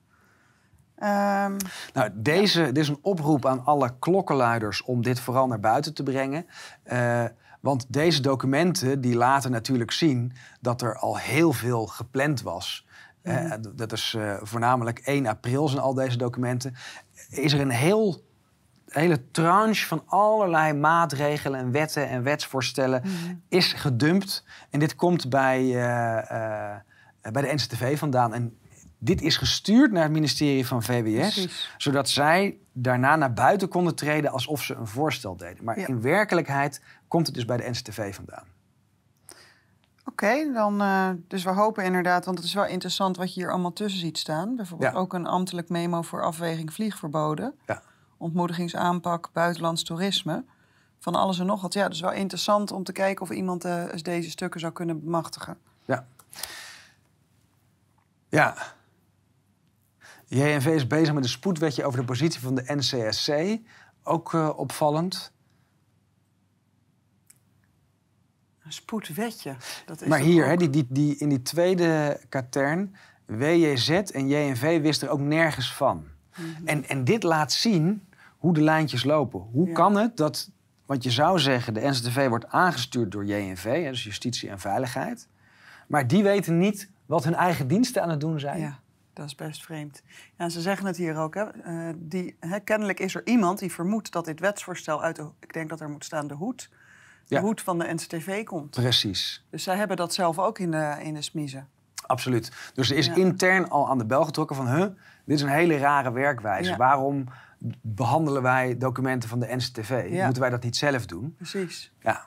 Um, nou, deze, dit is een oproep aan alle klokkenluiders om dit vooral naar buiten te brengen. Uh, want deze documenten die laten natuurlijk zien dat er al heel veel gepland was. Uh, dat is uh, voornamelijk 1 april zijn al deze documenten. Is er een heel hele tranche van allerlei maatregelen en wetten en wetsvoorstellen mm is gedumpt. En dit komt bij, uh, bij de NCTV vandaan. En dit is gestuurd naar het ministerie van VWS, zodat zij daarna naar buiten konden treden alsof ze een voorstel deden. Maar in werkelijkheid komt het dus bij de NCTV vandaan. Oké, dan uh, dus we hopen inderdaad, want het is wel interessant wat je hier allemaal tussen ziet staan. Bijvoorbeeld ook een ambtelijk memo voor afweging vliegverboden. Ja. Ontmoedigingsaanpak, buitenlands toerisme. Van alles en nog wat. Ja, dus wel interessant om te kijken of iemand uh, deze stukken zou kunnen bemachtigen. Ja. Ja. JNV is bezig met een spoedwetje over de positie van de NCSC. Ook uh, opvallend. Een spoedwetje. Dat is maar hier, hè, die, die, die, in die tweede katern, WJZ en JNV wisten er ook nergens van. Mhm. en, en dit laat zien hoe de lijntjes lopen. Hoe kan het dat, want je zou zeggen, de NCTV wordt aangestuurd door JNV, hè, dus Justitie en Veiligheid. Maar die weten niet wat hun eigen diensten aan het doen zijn. Ja. Dat is best vreemd. Ja, ze zeggen het hier ook. Hè. Uh, die, hè, kennelijk is er iemand die vermoedt dat dit wetsvoorstel uit de... Ik denk dat er moet staan de hoed de hoed van de NCTV komt. Precies. Dus zij hebben dat zelf ook in de, in de smiezen. Absoluut. Dus er is intern al aan de bel getrokken van... Huh, dit is een hele rare werkwijze. Waarom behandelen wij documenten van de NCTV? Moeten wij dat niet zelf doen? Precies. Ja.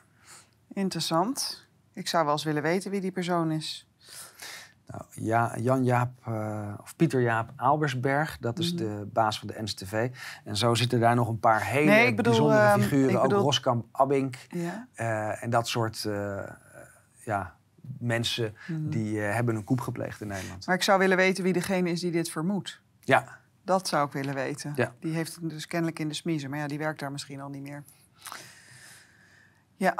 Interessant. Ik zou wel eens willen weten wie die persoon is. Nou, ja, Jan-Jaap uh, of Pieter-Jaap Albersberg, dat is mhm. de baas van de NCTV. En zo zitten daar nog een paar hele nee, bedoel, bijzondere ehm, figuren. Ook Roskamp Abink ja. uh, en dat soort uh, ja, mensen mhm. die hebben een koep gepleegd in Nederland. Maar ik zou willen weten wie degene is die dit vermoedt. Ja. Dat zou ik willen weten. Ja. Die heeft het dus kennelijk in de smiezen. Maar ja, die werkt daar misschien al niet meer. Ja.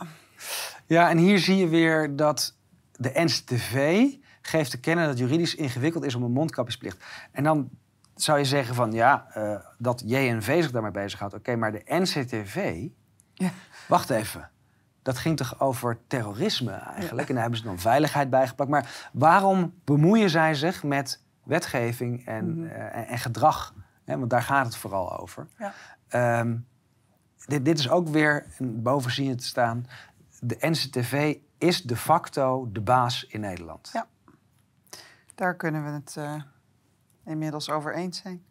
Ja, en hier zie je weer dat de NCTV geeft te kennen dat juridisch ingewikkeld is om een mondkapjesplicht. En dan zou je zeggen van ja, uh, dat JNV zich daarmee bezighoudt. Oké, maar de NCTV. Ja. Wacht even. Dat ging toch over terrorisme eigenlijk? En daar hebben ze dan veiligheid bijgepakt. Maar waarom bemoeien zij zich met wetgeving en, mhm. eh, en, gedrag? want daar gaat het vooral over. Ja. Um, dit, dit, is ook weer, boven zien te staan... de NCTV is de facto de baas in Nederland. Ja. Daar kunnen we het uh, inmiddels over eens zijn.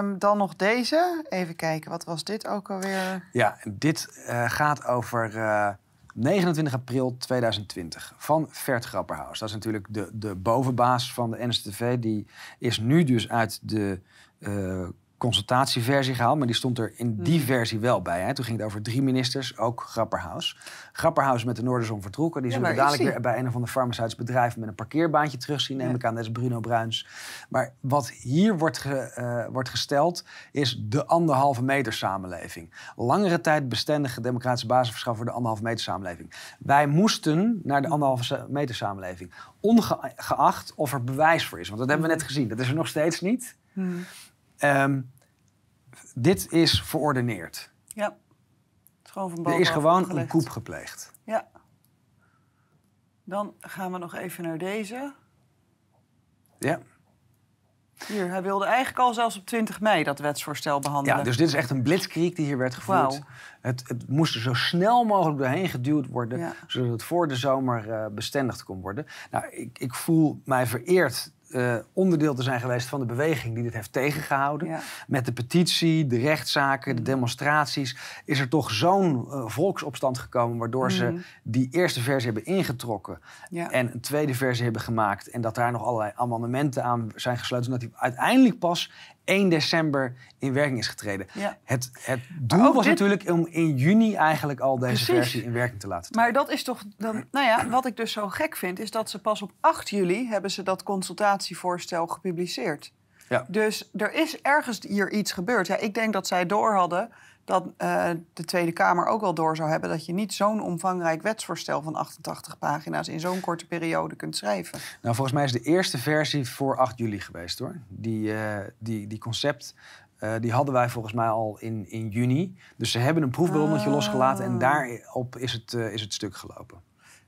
Um, dan nog deze. Even kijken, wat was dit ook alweer? Ja, dit uh, gaat over uh, eh, 29 april 2020 van Vert Grapperhaus. Dat is natuurlijk de, de bovenbaas van de NSTV. Die is nu dus uit de consultatieversie gehaald, maar die stond er in die hmm. versie wel bij. Hè. Toen ging het over drie ministers, ook Grapperhaus. Grapperhaus met de Noorderzon vertrokken. Die zullen we dadelijk weer bij een of ander farmaceutisch bedrijf met een parkeerbaantje terugzien, neem ik aan. Dat is Bruno Bruins. Maar wat hier wordt, ge, uh, wordt gesteld, is de anderhalve meter samenleving. Langere tijd bestendige democratische basis verschaffen voor de anderhalve meter samenleving. Wij moesten naar de anderhalve meter samenleving. Ongeacht of er bewijs voor is. Want dat hebben we net gezien. Dat is er nog steeds niet. Hmm. Um, dit is verordeneerd. Ja. gewoon van er is gewoon een koep gepleegd. Ja. Dan gaan we nog even naar deze. Ja. Hier, hij wilde eigenlijk al zelfs op 20 mei dat wetsvoorstel behandelen. Ja, dus dit is echt een blitzkrieg die hier werd gevoerd. Het, het, moest er zo snel mogelijk doorheen geduwd worden, zodat het voor de zomer uh, bestendigd kon worden. Nou, ik, ik voel mij vereerd uh, onderdeel te zijn geweest van de beweging die dit heeft tegengehouden. Met de petitie, de rechtszaken, de mm. demonstraties, is er toch zo'n uh, volksopstand gekomen, waardoor ze mm. die eerste versie hebben ingetrokken en een tweede versie hebben gemaakt. En dat daar nog allerlei amendementen aan zijn gesloten, zodat die uiteindelijk pas 1 december in werking is getreden. Het, het doel was natuurlijk om in juni eigenlijk al deze versie in werking te laten treden. Maar dat is toch dan, nou ja, wat ik dus zo gek vind, is dat ze pas op 8 juli hebben ze dat consultatievoorstel gepubliceerd. Ja. Dus er is ergens hier iets gebeurd. Ja, ik denk dat zij door hadden dat uh, de Tweede Kamer ook wel door zou hebben dat je niet zo'n omvangrijk wetsvoorstel van 88 pagina's in zo'n korte periode kunt schrijven. Nou, volgens mij is de eerste versie voor 8 juli geweest hoor. Die, uh, die, die concept. Uh, die hadden wij volgens mij al in, in juni. Dus ze hebben een proefballonnetje ah. losgelaten en daarop is het, is het stuk gelopen.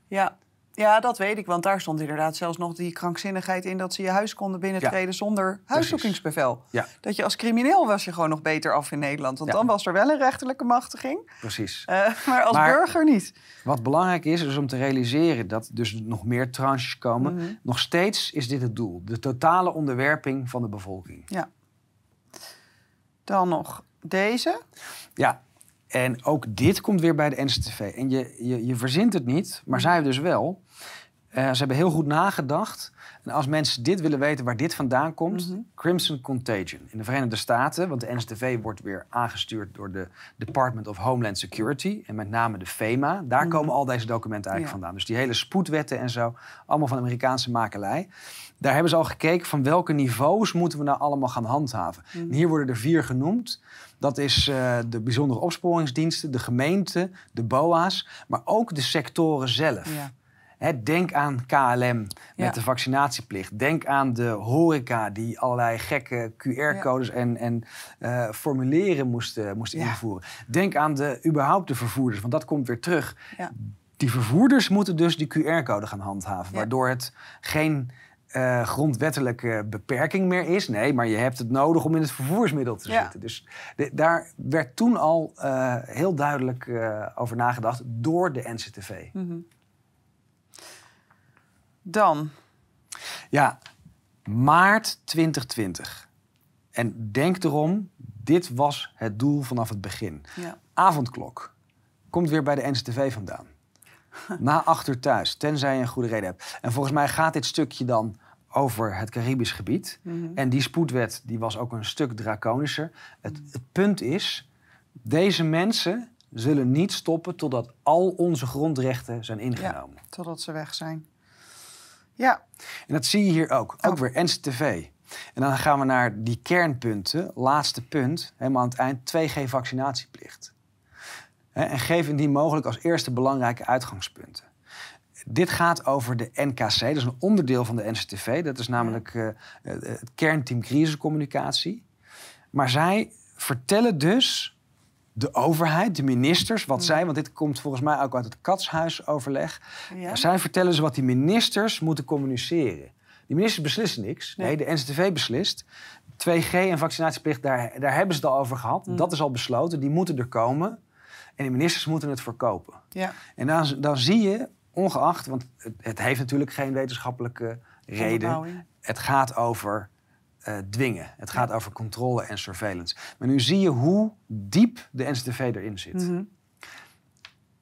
Ja, ja, dat weet ik, want daar stond inderdaad zelfs nog die krankzinnigheid in dat ze je huis konden binnentreden zonder huiszoekingsbevel. Ja. Dat je als crimineel was je gewoon nog beter af in Nederland, want dan was er wel een rechterlijke machtiging. Precies. Uh, maar als burger niet. Wat belangrijk is, is om te realiseren dat dus nog meer tranches komen. Mhm. Nog steeds is dit het doel: de totale onderwerping van de bevolking. Ja. Dan nog deze. Ja, en ook dit komt weer bij de NCTV. En je, je, je verzint het niet, maar zij dus wel. Uh, ze hebben heel goed nagedacht. En als mensen dit willen weten waar dit vandaan komt, mhm. Crimson Contagion in de Verenigde Staten, want de NCTV wordt weer aangestuurd door de Department of Homeland Security en met name de FEMA. Daar mhm. komen al deze documenten eigenlijk vandaan. Dus die hele spoedwetten en zo, allemaal van Amerikaanse makelij. Daar hebben ze al gekeken van welke niveaus moeten we nou allemaal gaan handhaven. Mhm. hier worden er vier genoemd. Dat is uh, de bijzondere opsporingsdiensten, de gemeente, de BOA's, maar ook de sectoren zelf. Ja denk aan KLM met de vaccinatieplicht. Denk aan de horeca die allerlei gekke QR-codes en, en uh, formulieren moesten, moesten invoeren. Denk aan de, überhaupt de vervoerders, want dat komt weer terug. Die vervoerders moeten dus die QR-code gaan handhaven, waardoor het geen uh, grondwettelijke beperking meer is. Nee, maar je hebt het nodig om in het vervoersmiddel te zitten. Dus daar werd toen al uh, heel duidelijk over nagedacht door de NCTV. Mm -hmm. Dan? Ja, maart 2020. En denk erom, dit was het doel vanaf het begin. Ja. Avondklok. Komt weer bij de NCTV vandaan. Na achter thuis, tenzij je een goede reden hebt. En volgens mij gaat dit stukje dan over het Caribisch gebied. Mhm. En die spoedwet die was ook een stuk draconischer. Het, het punt is, deze mensen zullen niet stoppen totdat al onze grondrechten zijn ingenomen. Ja, totdat ze weg zijn. Ja. En dat zie je hier ook. Ook oh. weer NCTV. En dan gaan we naar die kernpunten. Laatste punt, helemaal aan het eind. 2G-vaccinatieplicht. En geef indien mogelijk als eerste belangrijke uitgangspunten. Dit gaat over de NKC, dat is een onderdeel van de NCTV. Dat is namelijk uh, het kernteam crisiscommunicatie. Maar zij vertellen dus de overheid, de ministers, wat zij, want dit komt volgens mij ook uit het katshuisoverleg. Ja. Zij vertellen ze wat die ministers moeten communiceren. Die ministers beslissen niks. Nee, de NCTV beslist. 2G en vaccinatieplicht, daar, daar hebben ze het al over gehad. Mm. Dat is al besloten, die moeten er komen. En de ministers moeten het verkopen. Ja. En dan, dan zie je, ongeacht, want het, het heeft natuurlijk geen wetenschappelijke reden. Het gaat over uh, dwingen. Het gaat over controle en surveillance. Maar nu zie je hoe diep de NCTV erin zit. Mm -hmm.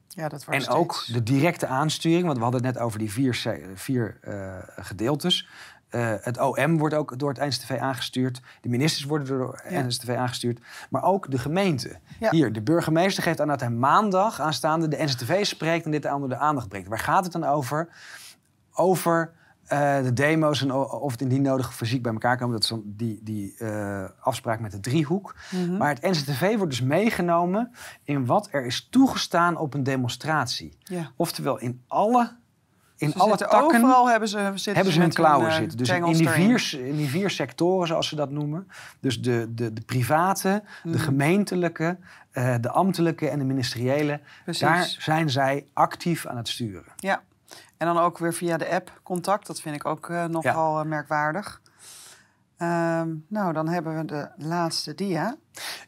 Ja, dat en ook de directe aansturing, want we hadden het net over die vier, vier uh, gedeeltes. Uh, het OM wordt ook door het NCTV aangestuurd. De ministers worden door het ja. NCTV aangestuurd. Maar ook de gemeente. Ja. Hier, de burgemeester geeft aan dat hij maandag aanstaande de NCTV spreekt en dit onder de aandacht brengt. Waar gaat het dan over? Over uh, de demo's en of het indien nodig fysiek bij elkaar komen. Dat is dan die, die uh, afspraak met de driehoek. Mm -hmm. Maar het NCTV wordt dus meegenomen in wat er is toegestaan op een demonstratie. Ja. Oftewel in alle in ze alle takken overal hebben ze, hebben ze hun klauwen uh, zitten. Dus in die, vier, in die vier sectoren, zoals ze dat noemen. Dus de, de, de private, mm. de gemeentelijke, uh, de ambtelijke en de ministeriële. Precies. Daar zijn zij actief aan het sturen. Ja, en dan ook weer via de app contact. Dat vind ik ook uh, nogal ja. merkwaardig. Um, nou, dan hebben we de laatste dia.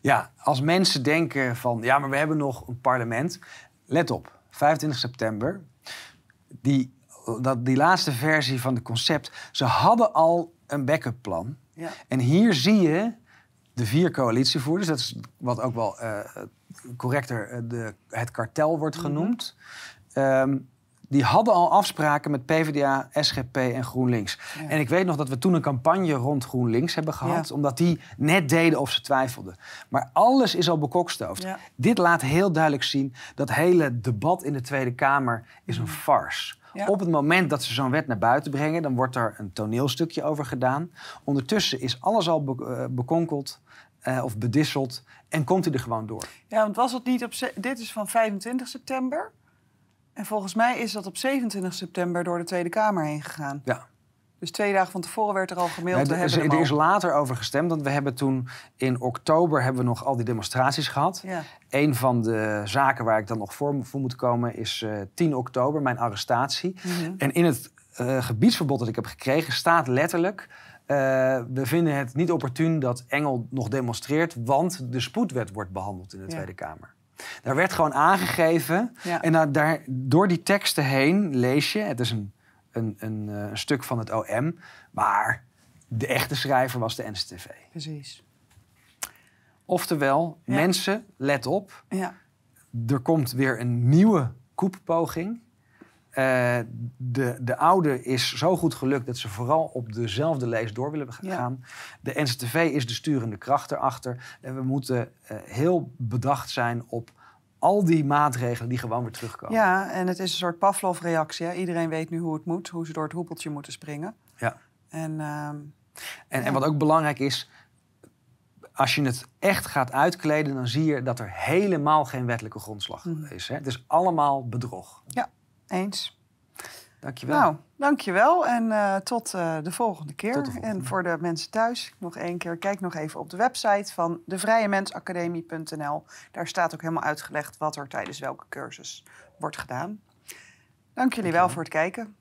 Ja, als mensen denken van... ja, maar we hebben nog een parlement. Let op, 25 september. Die, dat, die laatste versie van het concept... ze hadden al een backup plan. Ja. En hier zie je de vier coalitievoerders, dat is wat ook wel uh, correcter de, het kartel wordt mhm. genoemd. Ehm, die hadden al afspraken met PvdA, SGP en GroenLinks. En ik weet nog dat we toen een campagne rond GroenLinks hebben gehad, omdat die net deden of ze twijfelden. Maar alles is al bekokstoofd. Dit laat heel duidelijk zien dat hele debat in de Tweede Kamer is een mm. farce. Op het moment dat ze zo'n wet naar buiten brengen, dan wordt er een toneelstukje over gedaan. Ondertussen is alles al eh, bekonkeld uh, of bedisseld en komt hij er gewoon door. Ja, want was het niet op. Dit is van 25 september. En volgens mij is dat op 27 september door de Tweede Kamer heen gegaan. Ja. Dus twee dagen van tevoren werd er al gemaild. Ja, er, er is later over gestemd, want we hebben toen in oktober hebben we nog al die demonstraties gehad. Ja. Een van de zaken waar ik dan nog voor, voor moet komen is uh, eh, 10 oktober, mijn arrestatie. Mhm. En in het uh, gebiedsverbod dat ik heb gekregen staat letterlijk... Uh, we vinden het niet opportun dat Engel nog demonstreert, want de spoedwet wordt behandeld in de Tweede Kamer. Daar werd gewoon aangegeven. En daar, door die teksten heen lees je, het is een, een, een, eh, een stuk van het OM, maar de echte schrijver was de NCTV. Precies. Oftewel, mensen, let op. Ja. Er komt weer een nieuwe koeppoging. Uh, de, de oude is zo goed gelukt dat ze vooral op dezelfde lees door willen gaan. De NCTV is de sturende kracht erachter. En we moeten uh, heel bedacht zijn op al die maatregelen die gewoon weer terugkomen. Ja, en het is een soort Pavlov-reactie. Iedereen weet nu hoe het moet, hoe ze door het hoepeltje moeten springen. Ja. En, uh, en, en wat ook belangrijk is, als je het echt gaat uitkleden, dan zie je dat er helemaal geen wettelijke grondslag mm. is. Hè? Het is allemaal bedrog. Ja. Eens. Dankjewel. Nou, dankjewel en uh, tot uh, de volgende keer. De volgende. En voor de mensen thuis, nog één keer, kijk nog even op de website van devrijemensacademie.nl. Daar staat ook helemaal uitgelegd wat er tijdens welke cursus wordt gedaan. Dank jullie wel voor het kijken.